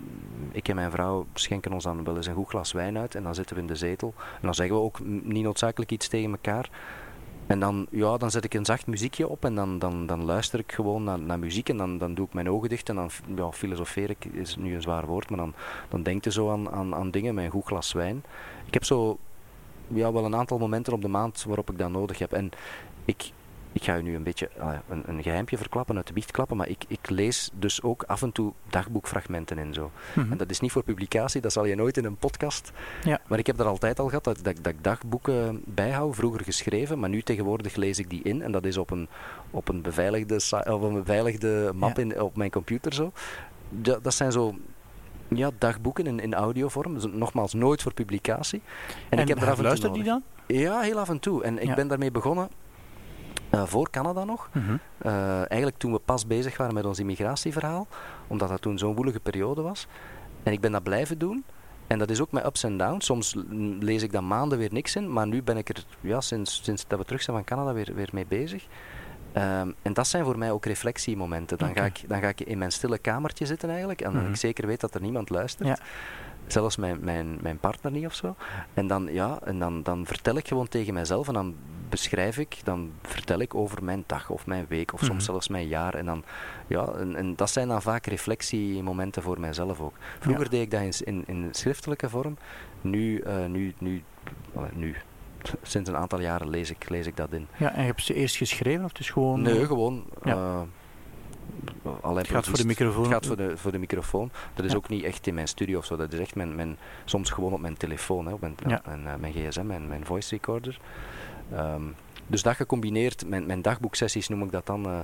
ik en mijn vrouw schenken ons dan wel eens een goed glas wijn uit. En dan zitten we in de zetel. En dan zeggen we ook niet noodzakelijk iets tegen elkaar. En dan, ja, dan zet ik een zacht muziekje op en dan, dan, dan luister ik gewoon naar, naar muziek en dan, dan doe ik mijn ogen dicht en dan ja, filosofeer ik, is nu een zwaar woord, maar dan, dan denk je zo aan, aan, aan dingen met een goed glas wijn. Ik heb zo ja, wel een aantal momenten op de maand waarop ik dat nodig heb. En ik, ik ga u nu een beetje uh, een, een geheimpje verklappen, uit de biecht klappen, maar ik, ik lees dus ook af en toe dagboekfragmenten en zo. Mhm. En dat is niet voor publicatie, dat zal je nooit in een podcast. Ja. Maar ik heb dat altijd al gehad, dat, dat, dat ik dagboeken bijhoud, vroeger geschreven, maar nu tegenwoordig lees ik die in en dat is op een, op een, beveiligde, of een beveiligde map in, op mijn computer zo. Dat, dat zijn zo ja, dagboeken in, in audiovorm. Dus nogmaals, nooit voor publicatie. En, ik heb er af en toe die dan? Ja, heel af en toe. En ik ben daarmee begonnen uh, voor Canada nog. Mhm. Eh, eigenlijk toen we pas bezig waren met ons immigratieverhaal, omdat dat toen zo'n woelige periode was. En ik ben dat blijven doen. En dat is ook met ups en downs. Soms lees ik dan maanden weer niks in, maar nu ben ik er ja, sinds, sinds dat we terug zijn van Canada weer, weer mee bezig. Ehm, en dat zijn voor mij ook reflectiemomenten. Dan, ga ik, dan ga ik in mijn stille kamertje zitten eigenlijk, en dan ik mhm. zeker weet dat er niemand luistert. Ja. Zelfs mijn, mijn, mijn partner niet of zo. En, dan, ja, en dan, dan vertel ik gewoon tegen mijzelf en dan beschrijf ik, dan vertel ik over mijn dag of mijn week of soms mhm. zelfs mijn jaar. En, dan, ja, en, en, dat zijn dan vaak reflectiemomenten voor mijzelf ook. Vroeger deed ik dat in, in, in schriftelijke vorm. Nu, uh, nu, nu, nu, sinds een aantal jaren lees ik, lees ik dat in. Ja, en heb je ze eerst geschreven of het is gewoon... Nee, eh, gewoon... Ja. Uh, het gaat voor de microfoon. Het gaat voor de, voor de microfoon. Dat is ook niet echt in mijn studio of zo. Dat is echt mijn, mijn, soms gewoon op mijn telefoon, hè, op mijn, ja. mijn, mijn, gsm, mijn, mijn voice recorder. Um, dus dat gecombineerd, mijn, mijn dagboeksessies noem ik dat dan, uh,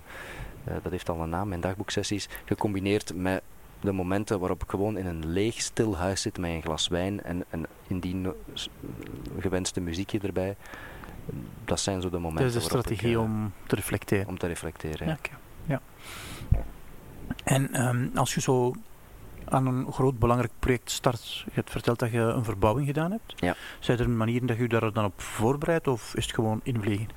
dat heeft al een naam, mijn dagboeksessies, gecombineerd met de momenten waarop ik gewoon in een leeg, stil huis zit met een glas wijn en, en indien gewenste muziekje erbij. Dat zijn zo de momenten. Dat is de strategie ik, om te reflecteren. Om te reflecteren. Ja. ja. En um, als je zo aan een groot belangrijk project start, je hebt verteld dat je een verbouwing gedaan hebt. Ja. Zijn er manieren dat je daar dan op voorbereidt of is het gewoon invliegen?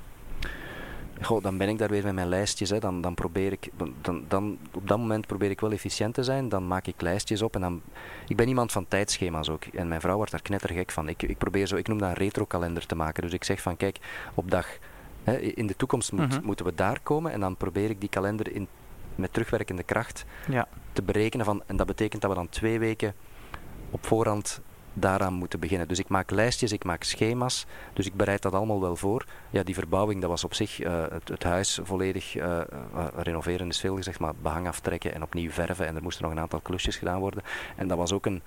Goh, dan ben ik daar weer met mijn lijstjes. Hè. Dan, dan probeer ik, dan, dan, op dat moment probeer ik wel efficiënt te zijn. Dan maak ik lijstjes op. En dan, ik ben iemand van tijdschema's ook. En mijn vrouw wordt daar knettergek van. Ik, ik probeer zo, ik noem dat een retrokalender te maken. Dus ik zeg van kijk, op dag, hè, in de toekomst moet, mhm. moeten we daar komen. En dan probeer ik die kalender in, met terugwerkende kracht ja. te berekenen. Van, en dat betekent dat we dan twee weken op voorhand daaraan moeten beginnen. Dus ik maak lijstjes, ik maak schema's, dus ik bereid dat allemaal wel voor. Ja, die verbouwing, dat was op zich uh, het, het, huis volledig uh, renoveren is veel gezegd, maar behang aftrekken en opnieuw verven en er moesten nog een aantal klusjes gedaan worden. En dat was ook een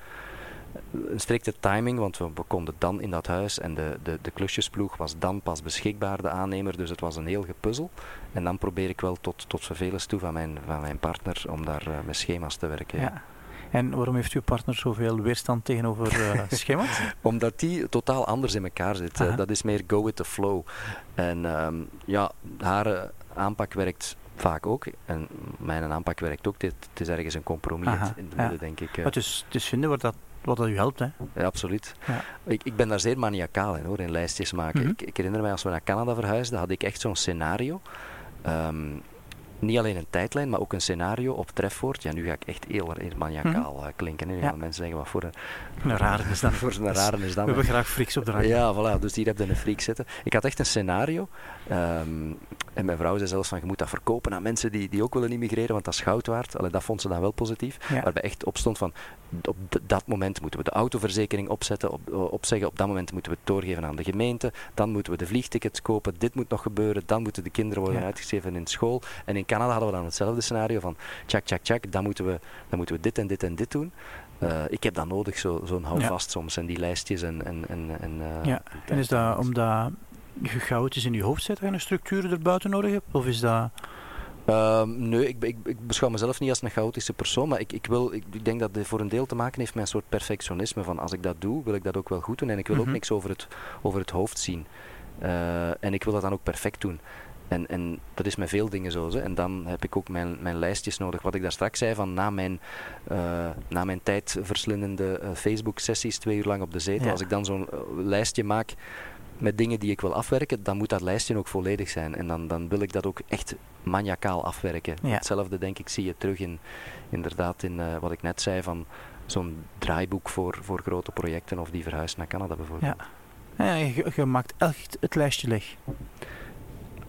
strikte timing, want we, we, konden dan in dat huis en de, de, de klusjesploeg was dan pas beschikbaar, de aannemer, dus het was een heel gepuzzel. En dan probeer ik wel tot, tot vervelens toe van mijn, van mijn partner om daar met schema's te werken. ja. En waarom heeft uw partner zoveel weerstand tegenover uh, schema's? Omdat die totaal anders in elkaar zit. dat is meer go with the flow. En um, ja, haar aanpak werkt vaak ook. En mijn aanpak werkt ook. Het, is ergens een compromis in het midden, denk ik. het, is, het is vinden wat dat, wat dat u helpt, hè? Ja, absoluut. Ja. Ik, ik ben daar zeer maniacaal in, hoor, in lijstjes maken. Mhm. ik, ik, herinner mij, als we naar Canada verhuisden, had ik echt zo'n scenario. Um, niet alleen een tijdlijn, maar ook een scenario op trefwoord. Ja, nu ga ik echt heel, heel maniacaal hm. klinken. Hè. Ja. Mensen zeggen, wat voor een... Een rare is dat. voor een rare is dat. We hebben graag freaks op de radio. Ja, voilà. Dus hier heb je een freak zitten. Ik had echt een scenario. Um, en mijn vrouw zei zelfs van, je moet dat verkopen aan mensen die, die ook willen immigreren, want dat is goud waard. Allee, dat vond ze dan wel positief. Ja. Waarbij echt op stond van, op dat moment moeten we de autoverzekering opzetten, op, opzeggen. Op dat moment moeten we het doorgeven aan de gemeente. Dan moeten we de vliegtickets kopen. Dit moet nog gebeuren. Dan moeten de kinderen worden uitgeschreven in school. En in Canada hadden we dan hetzelfde scenario van, tjak, tjak, tjak, dan moeten we, dan moeten we dit en dit en dit doen. Uh, ik heb dat nodig, zo'n zo houvast ja. soms, en die lijstjes en... en, en, en uh, ja, en is dat omdat je chaotisch in je hoofd zit en een structuur erbuiten nodig hebt? Of is dat... Uh, nee, ik, ik, ik, beschouw mezelf niet als een chaotische persoon, maar ik, ik, wil, ik, denk dat dit voor een deel te maken heeft met een soort perfectionisme. Van als ik dat doe, wil ik dat ook wel goed doen en ik wil ook mhm. niks over het, over het hoofd zien. Uh, en ik wil dat dan ook perfect doen. En, en dat is met veel dingen zo. Hè. En dan heb ik ook mijn, mijn lijstjes nodig. Wat ik daar straks zei, van na mijn, uh, na mijn tijdverslindende uh, Facebook-sessies, twee uur lang op de zetel, als ik dan zo'n lijstje maak met dingen die ik wil afwerken, dan moet dat lijstje ook volledig zijn. En dan, dan wil ik dat ook echt maniacaal afwerken. Hetzelfde denk ik zie je terug in, inderdaad in uh, wat ik net zei van zo'n draaiboek voor, voor grote projecten of die verhuist naar Canada bijvoorbeeld. Ja, ja je, je maakt echt het lijstje leeg.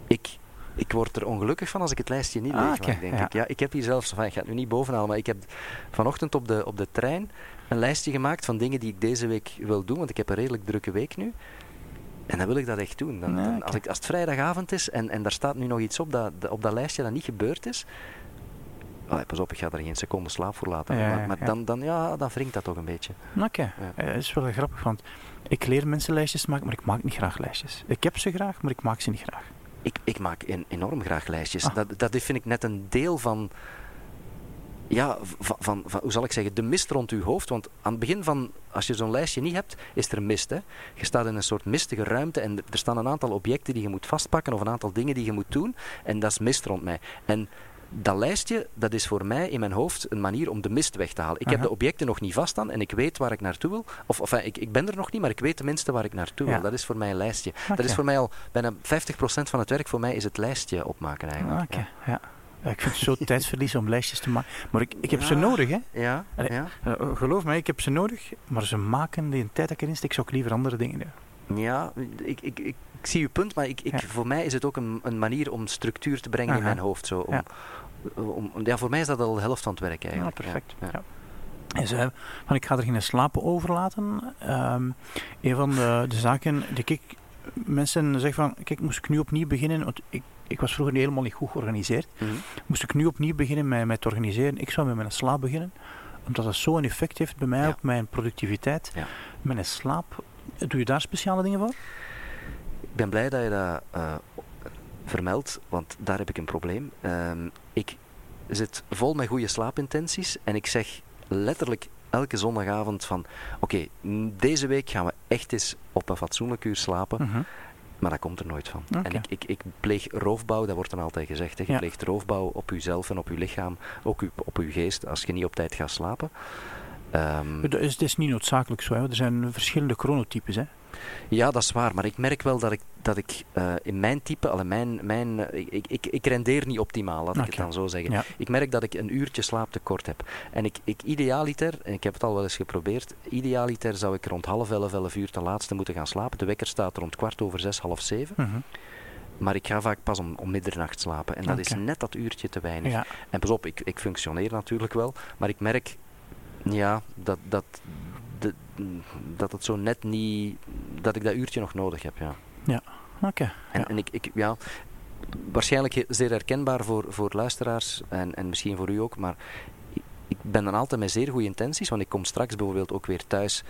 Ik, ik word er ongelukkig van als ik het lijstje niet leeg ah, denk ja. ik. Ja, ik heb hier zelfs, enfin, ik ga het nu niet bovenhalen, maar ik heb vanochtend op de, op de trein een lijstje gemaakt van dingen die ik deze week wil doen, want ik heb een redelijk drukke week nu. En dan wil ik dat echt doen. Dan, dan, als, ik, als het vrijdagavond is en, en daar staat nu nog iets op dat, op dat lijstje dat niet gebeurd is. Oh, pas op, ik ga er geen seconde slaap voor laten. Ja, maar, maar Dan, dan, ja, dan wringt dat toch een beetje. Oké, okay. ja. dat is wel grappig, want ik leer mensen lijstjes maken, maar ik maak niet graag lijstjes. Ik heb ze graag, maar ik maak ze niet graag. Ik, ik maak enorm graag lijstjes. Ah. Dat, dat vind ik net een deel van, ja, van, van, van, hoe zal ik zeggen, de mist rond uw hoofd. Want aan het begin van, als je zo'n lijstje niet hebt, is er mist. Hè? Je staat in een soort mistige ruimte en er staan een aantal objecten die je moet vastpakken of een aantal dingen die je moet doen. En dat is mist rond mij. En dat lijstje, dat is voor mij in mijn hoofd een manier om de mist weg te halen. Ik heb de objecten nog niet vast aan en ik weet waar ik naartoe wil. Of, of ik, ik ben er nog niet, maar ik weet tenminste waar ik naartoe wil. Dat is voor mij een lijstje. Dat is voor mij al bijna 50% van het werk voor mij is het lijstje opmaken eigenlijk. Oké, ja. Ja, ik vind het zo tijdsverlies om lijstjes te maken. Maar ik, ik heb ze nodig, hè. Ja, ja. Uh, geloof mij, ik heb ze nodig. Maar ze maken, die tijd dat ik erin stik, zou ik liever andere dingen doen. Ja, ik, ik, ik, zie uw punt, maar ik, ik, voor mij is het ook een, een manier om structuur te brengen in mijn hoofd. Zo, om, om, ja, voor mij is dat al de helft van het werk eigenlijk. Ja, perfect. Ja. En zei, van, ik ga er geen slapen overlaten. Um, een van de, de zaken die ik mensen zeggen van, kijk, moest ik nu opnieuw beginnen, want ik ik was vroeger helemaal niet goed georganiseerd. Mhm. Moest ik nu opnieuw beginnen met, met organiseren, ik zou met mijn slaap beginnen. Omdat dat zo een effect heeft bij mij op mijn productiviteit. Ja. Mijn slaap, doe je daar speciale dingen voor? Ik ben blij dat je dat uh, vermeld, want daar heb ik een probleem. Ehm, ik zit vol met goede slaapintenties en ik zeg letterlijk elke zondagavond van oké, deze week gaan we echt eens op een fatsoenlijk uur slapen. Mhm. Maar dat komt er nooit van. En ik, ik, ik pleeg roofbouw, dat wordt dan altijd gezegd. Hè. Je pleegt roofbouw op jezelf en op je lichaam, ook op je geest, als je niet op tijd gaat slapen. Um, het, is, het is niet noodzakelijk zo. Hè. Er zijn verschillende chronotypes. Hè. Ja, dat is waar. Maar ik merk wel dat ik, dat ik uh, in mijn type, alle mijn, mijn, uh, ik, ik, ik rendeer niet optimaal, laat ik het dan zo zeggen. Ja. Ik merk dat ik een uurtje slaaptekort heb. En ik, ik idealiter, en ik heb het al wel eens geprobeerd, idealiter zou ik rond half elf, elf uur ten laatste moeten gaan slapen. De wekker staat rond kwart over zes, half zeven. -huh. Maar ik ga vaak pas om, om middernacht slapen. En dat okay. is net dat uurtje te weinig. Ja. En pas op, ik, ik functioneer natuurlijk wel. Maar ik merk ja, dat, dat, de, dat het zo net niet, dat ik dat uurtje nog nodig heb, ja. Ja, oké. en, en ik, ik, ja, waarschijnlijk zeer herkenbaar voor, voor luisteraars en, en misschien voor u ook, maar ik, ik ben dan altijd met zeer goede intenties, want ik kom straks bijvoorbeeld ook weer thuis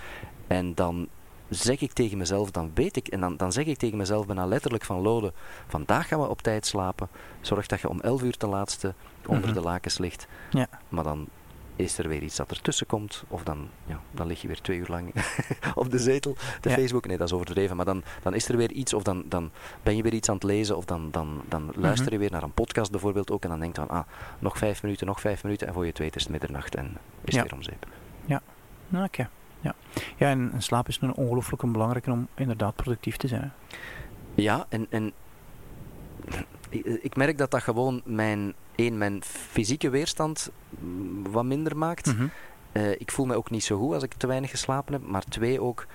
en dan zeg ik tegen mezelf, dan weet ik, en dan, dan zeg ik tegen mezelf bijna letterlijk van Lode, vandaag gaan we op tijd slapen, zorg dat je om 11 uur ten laatste onder mhm. de lakens ligt. Ja. Maar dan is er weer iets dat ertussen komt, of dan, ja, dan lig je weer twee uur lang op de zetel, de Facebook. Nee, dat is overdreven, maar dan, dan is er weer iets, of dan, dan ben je weer iets aan het lezen, of dan, dan, dan luister je mhm. weer naar een podcast bijvoorbeeld ook, en dan denk je van, ah, nog vijf minuten, nog vijf minuten, en voor je het weet is het middernacht en is het weer om zeep. Ja, oké. Ja, ja en, slaap is een ongelooflijk belangrijk om inderdaad productief te zijn. Ja, en, en ik merk dat dat gewoon mijn één, mijn fysieke weerstand wat minder maakt. Mhm. Eh, ik voel me ook niet zo goed als ik te weinig geslapen heb. Maar twee ook,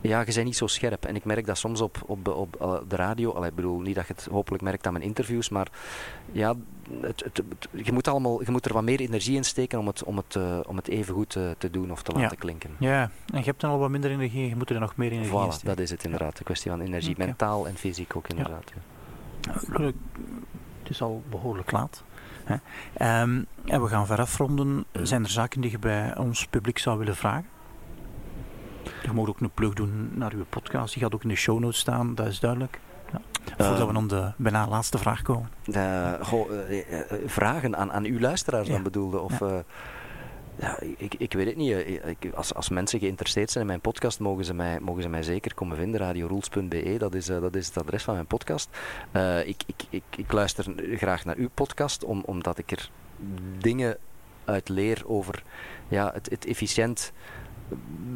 ja, je bent niet zo scherp. En ik merk dat soms op, op, op, eh, de radio. Allee, ik bedoel, niet dat je het hopelijk merkt aan mijn interviews. Maar ja, het, het, je, moet allemaal, je moet er wat meer energie in steken om het, om het, uh, om het even goed te, te doen of te laten klinken. Ja, en je hebt dan al wat minder energie. Je moet er nog meer energie in steken. dat is het inderdaad. Een kwestie van energie. Mentaal en fysiek ook inderdaad. Ja. Het is al behoorlijk laat. Um, en we gaan ver afronden. Zijn er zaken die je bij ons publiek zou willen vragen? Je mag ook een plug doen naar uw podcast. Die gaat ook in de show notes staan, dat is duidelijk. Ja. Voordat we dan de bijna laatste vraag komen. Uh, vragen aan, aan uw luisteraars dan bedoelde? Of, ja. Ja, ik, ik weet het niet. Ik, als, als mensen geïnteresseerd zijn in mijn podcast, mogen ze mij, mogen ze mij zeker komen vinden. RadioRules.be, dat is, uh, dat is het adres van mijn podcast. Ik, ik, ik, luister graag naar uw podcast, om, omdat ik er dingen uit leer over ja, het, het efficiënt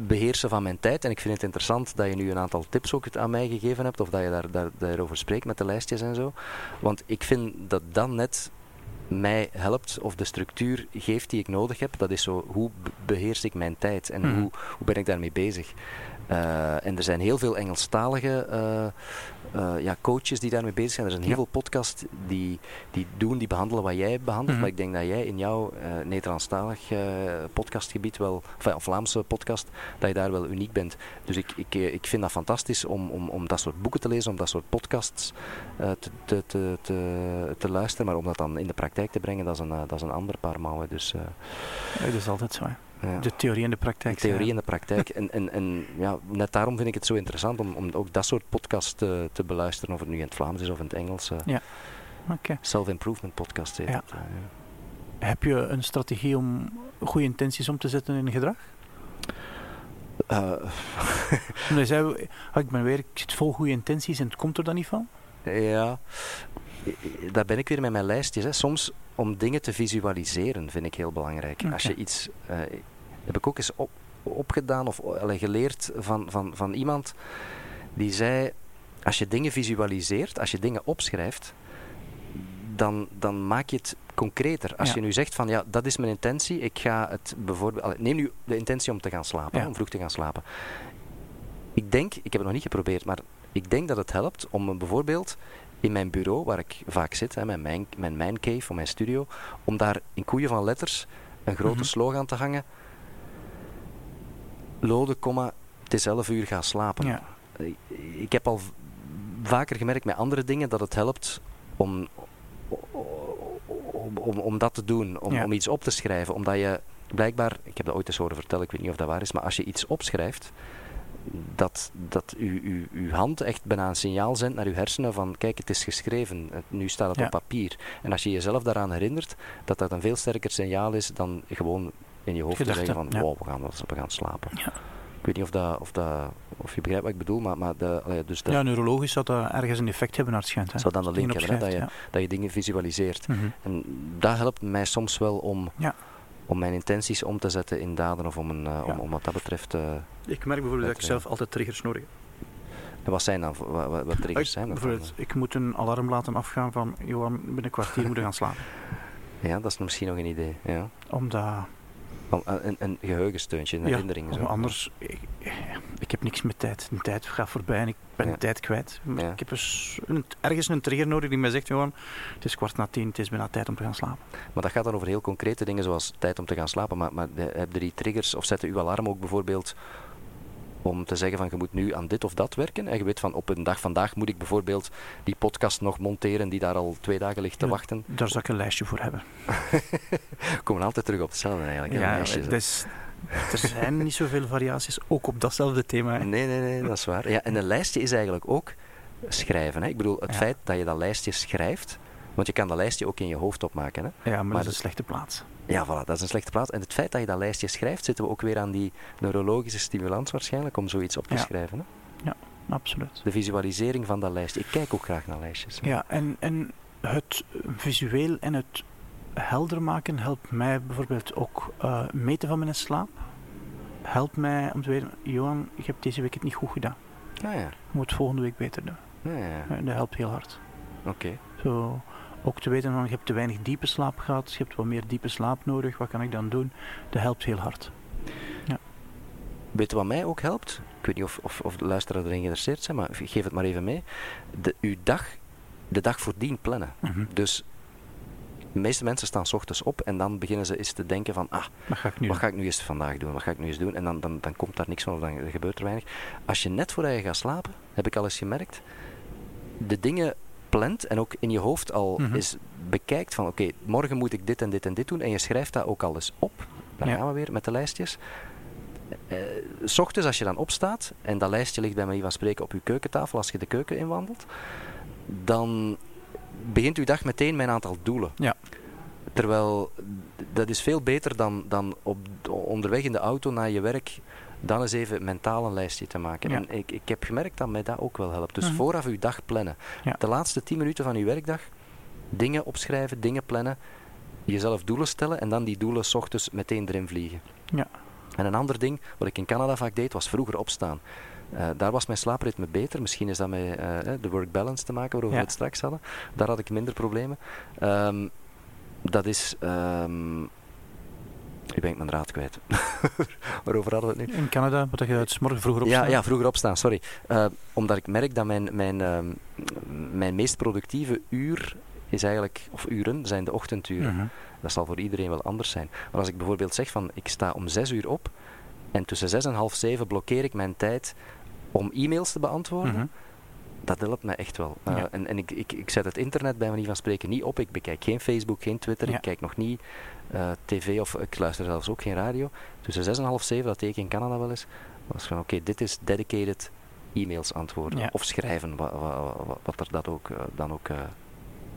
beheersen van mijn tijd. En ik vind het interessant dat je nu een aantal tips ook aan mij gegeven hebt, of dat je daar, daar, daarover spreekt met de lijstjes en zo. Want ik vind dat dan net mij helpt of de structuur geeft die ik nodig heb. Dat is zo, hoe beheers ik mijn tijd en mhm. hoe, hoe ben ik daarmee bezig? Uh, en er zijn heel veel Engelstalige uh, uh, ja, coaches die daarmee bezig zijn. Er zijn heel veel podcasts die, die doen, die behandelen wat jij behandelt. Mhm. Maar ik denk dat jij in jouw Nederlandstalig podcastgebied wel, of Vlaamse podcast, dat je daar wel uniek bent. Dus ik, ik, ik vind dat fantastisch om, om, om dat soort boeken te lezen, om dat soort podcasts te, te, te, te, te luisteren. Maar om dat dan in de praktijk te brengen, dat is een, dat is een ander paar mouwen. Dus, ja, dat is altijd zo. De theorie en de praktijk. De theorie en de praktijk. en, en, en ja, net daarom vind ik het zo interessant om, om ook dat soort podcast te, te beluisteren, of het nu in het Vlaams is of in het Engels. Uh, ja. Okay. Self-improvement podcast. Ja. Het, uh, ja. Heb je een strategie om goede intenties om te zetten in gedrag? Uh. nee, zei, ik ben weer, ik zit vol goede intenties en het komt er dan niet van? Ja, daar ben ik weer met mijn lijstjes. Hè. Soms om dingen te visualiseren vind ik heel belangrijk. Als je iets, uh, heb ik ook eens op, opgedaan of geleerd van, van, van iemand die zei: als je dingen visualiseert, als je dingen opschrijft, dan, dan maak je het concreter. Als je nu zegt van ja, dat is mijn intentie, ik ga het bijvoorbeeld. neem nu de intentie om te gaan slapen, om vroeg te gaan slapen. Ik denk, ik heb het nog niet geprobeerd, maar ik denk dat het helpt om bijvoorbeeld in mijn bureau, waar ik vaak zit, hè, mijn, mijn, mijn mijn cave of mijn studio, om daar in koeien van letters een grote mm slogan te hangen. Lode, komma, het is 11 uur gaan slapen. Ja. Ik heb al vaker gemerkt met andere dingen dat het helpt om, om, om, om dat te doen, om, om iets op te schrijven. Omdat je blijkbaar, ik heb dat ooit eens horen vertellen, ik weet niet of dat waar is, maar als je iets opschrijft, dat, dat u, u, uw hand echt bijna een signaal zendt naar uw hersenen van kijk, het is geschreven, nu staat het op papier. En als je jezelf daaraan herinnert, dat dat een veel sterker signaal is dan gewoon in je hoofd te zeggen van wow, we gaan, we gaan slapen. Ja. Ik weet niet of, dat, of, dat, of je begrijpt wat ik bedoel, maar, maar de, dus ja, neurologisch zou dat ergens een effect hebben naar het schijnt. Hè? Zou dan een link hebben, dat, je, dat je dingen visualiseert. Mhm. En dat helpt mij soms wel om, ja. Om mijn intenties om te zetten in daden of om, een, uh, om, om wat dat betreft... Uh, ik merk bijvoorbeeld dat ik zelf altijd triggers nodig heb. En wat zijn dan wat, wat triggers zijn dat Bijvoorbeeld, ik moet een alarm laten afgaan van Johan, binnen een kwartier moeten gaan slapen. Ja, dat is misschien nog een idee. Ja. Omdat een, een geheugensteuntje, een herinnering. Zo. Anders, ik, ik, heb niks met tijd. De tijd gaat voorbij en ik ben de tijd kwijt. Ik heb dus een, ergens een trigger nodig die mij zegt, gewoon, het is kwart na tien, het is bijna tijd om te gaan slapen. Maar dat gaat dan over heel concrete dingen zoals tijd om te gaan slapen. Maar, maar heb je die triggers, of zetten uw alarm ook bijvoorbeeld om te zeggen van je moet nu aan dit of dat werken. En je weet van op een dag vandaag moet ik bijvoorbeeld die podcast nog monteren die daar al twee dagen ligt te wachten. Daar zou ik een lijstje voor hebben. We komen altijd terug op hetzelfde eigenlijk. Ja, dus er zijn niet zoveel variaties, ook op datzelfde thema. Nee, nee, nee, dat is waar. Ja, en een lijstje is eigenlijk ook schrijven. Hè? Ik bedoel, het feit dat je dat lijstje schrijft, want je kan dat lijstje ook in je hoofd opmaken. Hè? Ja, maar, dat is een slechte plaats. Ja, voilà, dat is een slechte plaats. En het feit dat je dat lijstje schrijft, zitten we ook weer aan die neurologische stimulans waarschijnlijk om zoiets op te schrijven. Hè? Ja, absoluut. De visualisering van dat lijstje. Ik kijk ook graag naar lijstjes. Ja, en, en het visueel en het helder maken helpt mij bijvoorbeeld ook uh, meten van mijn slaap. Helpt mij om te weten, Johan, ik heb deze week het niet goed gedaan. Ah, ja. Je moet volgende week beter doen. Ah, ja. Dat helpt heel hard. Oké. Zo ook te weten van je hebt te weinig diepe slaap gehad, je hebt wat meer diepe slaap nodig, wat kan ik dan doen? Dat helpt heel hard. Ja. Weet je wat mij ook helpt? Ik weet niet of, of, of de luisteraars erin geïnteresseerd zijn, maar geef het maar even mee. De, uw dag, de dag voordien plannen. Mhm. Dus de meeste mensen staan s ochtends op en dan beginnen ze eens te denken van, ah, wat ga ik nu, wat ga ik nu eens vandaag doen? Wat ga ik nu eens doen? En dan, dan, dan komt daar niks van of dan gebeurt er weinig. Als je net voordat je gaat slapen, heb ik al eens gemerkt, de dingen plant en ook in je hoofd al mm eens bekijkt van oké, morgen moet ik dit en dit en dit doen en je schrijft dat ook al eens op. Dan gaan we weer met de lijstjes. Uh, s ochtends als je dan opstaat en dat lijstje ligt bij manier van spreken op je keukentafel als je de keuken inwandelt, dan begint uw dag meteen met een aantal doelen. Ja. Terwijl dat is veel beter dan, dan op, onderweg in de auto naar je werk dan eens even mentaal een lijstje te maken. En ik, ik heb gemerkt dat mij dat ook wel helpt. Dus mhm. vooraf uw dag plannen. De laatste 10 minuten van uw werkdag dingen opschrijven, dingen plannen, jezelf doelen stellen en dan die doelen s ochtends meteen erin vliegen. Ja. En een ander ding, wat ik in Canada vaak deed, was vroeger opstaan. Uh, daar was mijn slaapritme beter. Misschien is dat met uh, de work balance te maken, waarover we het straks hadden. Daar had ik minder problemen. Um, dat is um, ik ben ik mijn draad kwijt. Waarover hadden we het nu? In Canada, wat je het morgen vroeger opstaan? Ja, ja vroeger opstaan, sorry. Uh, omdat ik merk dat mijn, mijn, uh, mijn meest productieve uur is eigenlijk, of uren, zijn de ochtenduren. -huh. Dat zal voor iedereen wel anders zijn. Maar als ik bijvoorbeeld zeg van, ik sta om zes uur op en tussen zes en half zeven blokkeer ik mijn tijd om e-mails te beantwoorden. -huh dat helpt mij echt wel. Uh, En, en ik, ik, ik zet het internet bij manier van spreken niet op. Ik bekijk geen Facebook, geen Twitter. Ik kijk nog niet uh, tv of ik luister zelfs ook geen radio. Tussen 6 en half 7, dat teken in Canada wel eens, was van oké, dit is dedicated e-mails antwoorden. Of schrijven, wat, er dat ook, uh, dan ook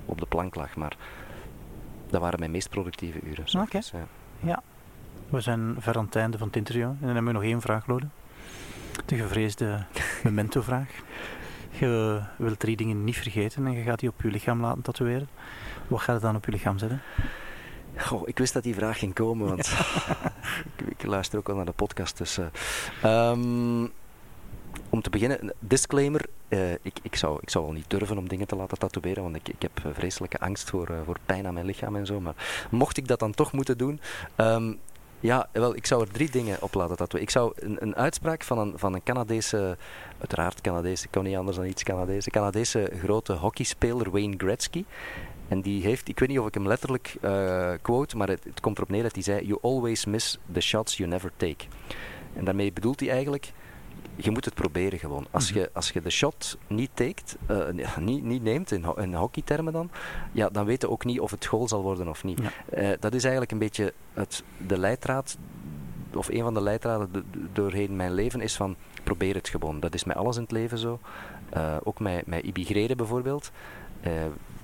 op de plank lag. Maar dat waren mijn meest productieve uren. Oké. Okay. Dus, ja. ja. We zijn ver aan het einde van het interview. En dan hebben we nog één vraag, Lode. De gevreesde memento-vraag. Je wilt drie dingen niet vergeten en je gaat die op je lichaam laten tatoeëren. Wat gaat je dan op je lichaam zetten? Goh, ik wist dat die vraag ging komen, want ik, ik, luister ook al naar de podcast. Dus, uh, um, om te beginnen, disclaimer. Uh, ik, ik, zou, ik zou wel niet durven om dingen te laten tatoeëren, want ik, ik heb vreselijke angst voor, uh, voor pijn aan mijn lichaam en zo. Maar mocht ik dat dan toch moeten doen, um, ja, wel, ik zou er drie dingen op laten tatoeëren. Ik zou een, een uitspraak van een, van een Canadese, uiteraard Canadese, ik kan niet anders dan iets Canadese, Canadese grote hockeyspeler Wayne Gretzky. En die heeft, ik weet niet of ik hem letterlijk uh, quote, maar het, het komt erop neer dat hij zei: You always miss the shots you never take. En daarmee bedoelt hij eigenlijk je moet het proberen gewoon. Als, mhm. je, als je de shot niet taket, uh, niet, niet neemt, in, in hockeytermen dan, ja, dan weet je ook niet of het goal zal worden of niet. Uh, dat is eigenlijk een beetje het, de leidraad of een van de leidraden doorheen mijn leven is van probeer het gewoon. Dat is met alles in het leven zo. Uh, ook met, met immigreren bijvoorbeeld.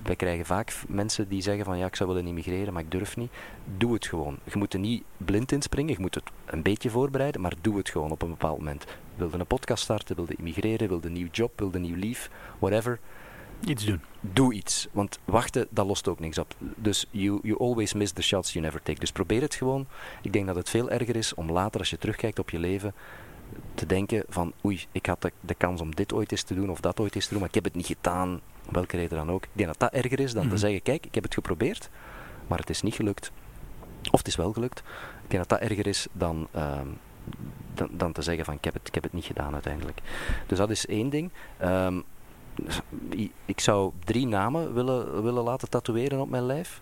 Wij krijgen vaak mensen die zeggen van ja, ik zou willen immigreren, maar ik durf niet. Doe het gewoon. Je moet er niet blind inspringen, je moet het een beetje voorbereiden, maar doe het gewoon op een bepaald moment. Wilde een podcast starten, wilde immigreren, wilde een nieuw job, wilde een nieuw lief, whatever. Iets doen. Doe iets. Want wachten, dat lost ook niks op. Dus you, you always miss the shots you never take. Dus probeer het gewoon. Ik denk dat het veel erger is om later, als je terugkijkt op je leven, te denken van oei, ik had de, de, kans om dit ooit eens te doen of dat ooit eens te doen, maar ik heb het niet gedaan, om welke reden dan ook. Ik denk dat dat erger is dan te mhm. zeggen, kijk, ik heb het geprobeerd, maar het is niet gelukt. Of het is wel gelukt. Ik denk dat dat erger is dan, ehm, dan, dan, te zeggen van ik heb, het, ik heb het niet gedaan uiteindelijk. Dus dat is één ding. Um, ik zou drie namen willen, willen laten tatoeëren op mijn lijf.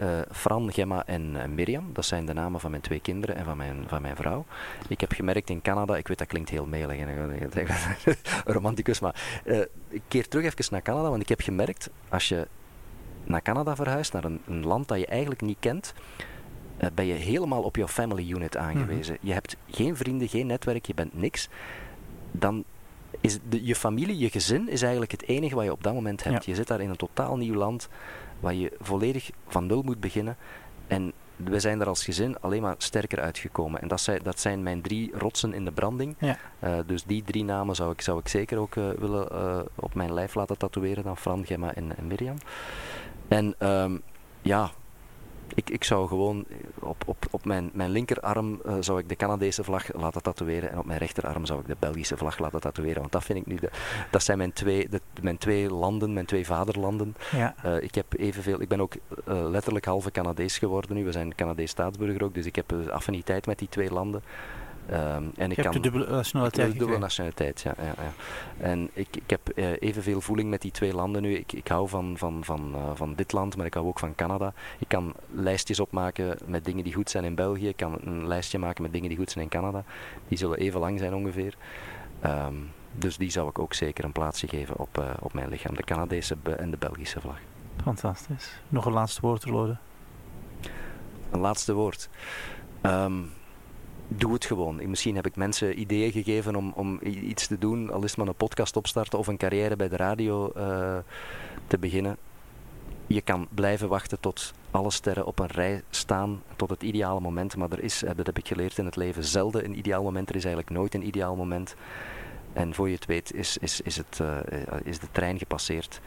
Uh, Fran, Gemma en uh, Mirjam. Dat zijn de namen van mijn twee kinderen en van mijn, van mijn vrouw. Ik heb gemerkt in Canada, ik weet dat klinkt heel melig en romanticus, maar uh, ik keer terug even naar Canada, want ik heb gemerkt, als je naar Canada verhuist, naar een land dat je eigenlijk niet kent, ben je helemaal op jouw family unit aangewezen. Mhm. Je hebt geen vrienden, geen netwerk, je bent niks. Dan is de, je familie, je gezin, is eigenlijk het enige wat je op dat moment hebt. Je zit daar in een totaal nieuw land waar je volledig van nul moet beginnen. En we zijn er als gezin alleen maar sterker uitgekomen. En dat zijn, dat zijn mijn drie rotsen in de branding. Ja. Uh, dus die drie namen zou ik, zou ik zeker ook uh, willen uh, op mijn lijf laten tatoeëren dan Fran, Gemma en, en Mirjam. En um, ja, ik, ik zou gewoon op, op, op mijn, mijn linkerarm uh, zou ik de Canadese vlag laten tatoeëren en op mijn rechterarm zou ik de Belgische vlag laten tatoeëren. Want dat vind ik nu de, dat zijn mijn twee, de, mijn twee landen, mijn twee vaderlanden. Ja. Uh, ik heb evenveel, ik ben ook uh, letterlijk halve Canadees geworden nu. We zijn Canadees staatsburger ook, dus ik heb affiniteit met die twee landen. Um, en ik kan, de dubbele nationaliteit. De dubbele nationaliteit, ja. ja, ja. En ik, ik heb uh, evenveel voeling met die twee landen nu. Ik, ik hou van, van, van, uh, van dit land, maar ik hou ook van Canada. Ik kan lijstjes opmaken met dingen die goed zijn in België. Ik kan een lijstje maken met dingen die goed zijn in Canada. Die zullen even lang zijn ongeveer. Um, dus die zou ik ook zeker een plaatsje geven op, uh, op mijn lichaam. De Canadese en de Belgische vlag. Fantastisch. Nog een laatste woord, Rode? Een laatste woord. Um, doe het gewoon. Misschien heb ik mensen ideeën gegeven om, om iets te doen, al is het maar een podcast opstarten of een carrière bij de radio uh, te beginnen. Je kan blijven wachten tot alle sterren op een rij staan, tot het ideale moment. Maar er is, eh, dat heb ik geleerd in het leven, zelden een ideaal moment. Er is eigenlijk nooit een ideaal moment. En voor je het weet is, is, is, het, uh, is de trein gepasseerd.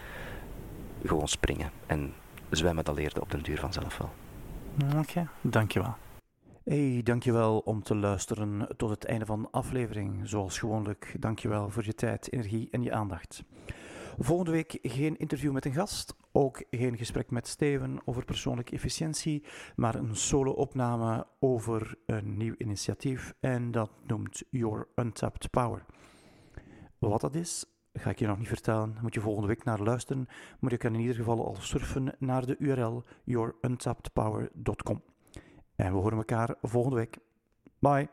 Gewoon springen. En zwemmen, dat leerde op den duur vanzelf wel. Oké, dankjewel. Hey, dankjewel om te luisteren tot het einde van de aflevering. Zoals gewoonlijk, dankjewel voor je tijd, energie en je aandacht. Volgende week geen interview met een gast, ook geen gesprek met Steven over persoonlijke efficiëntie, maar een solo-opname over een nieuw initiatief en dat noemt Your Untapped Power. Wat dat is, ga ik je nog niet vertellen, moet je volgende week naar luisteren, maar je kan in ieder geval al surfen naar de URL youruntaptedpower.com. En we horen elkaar volgende week. Bye.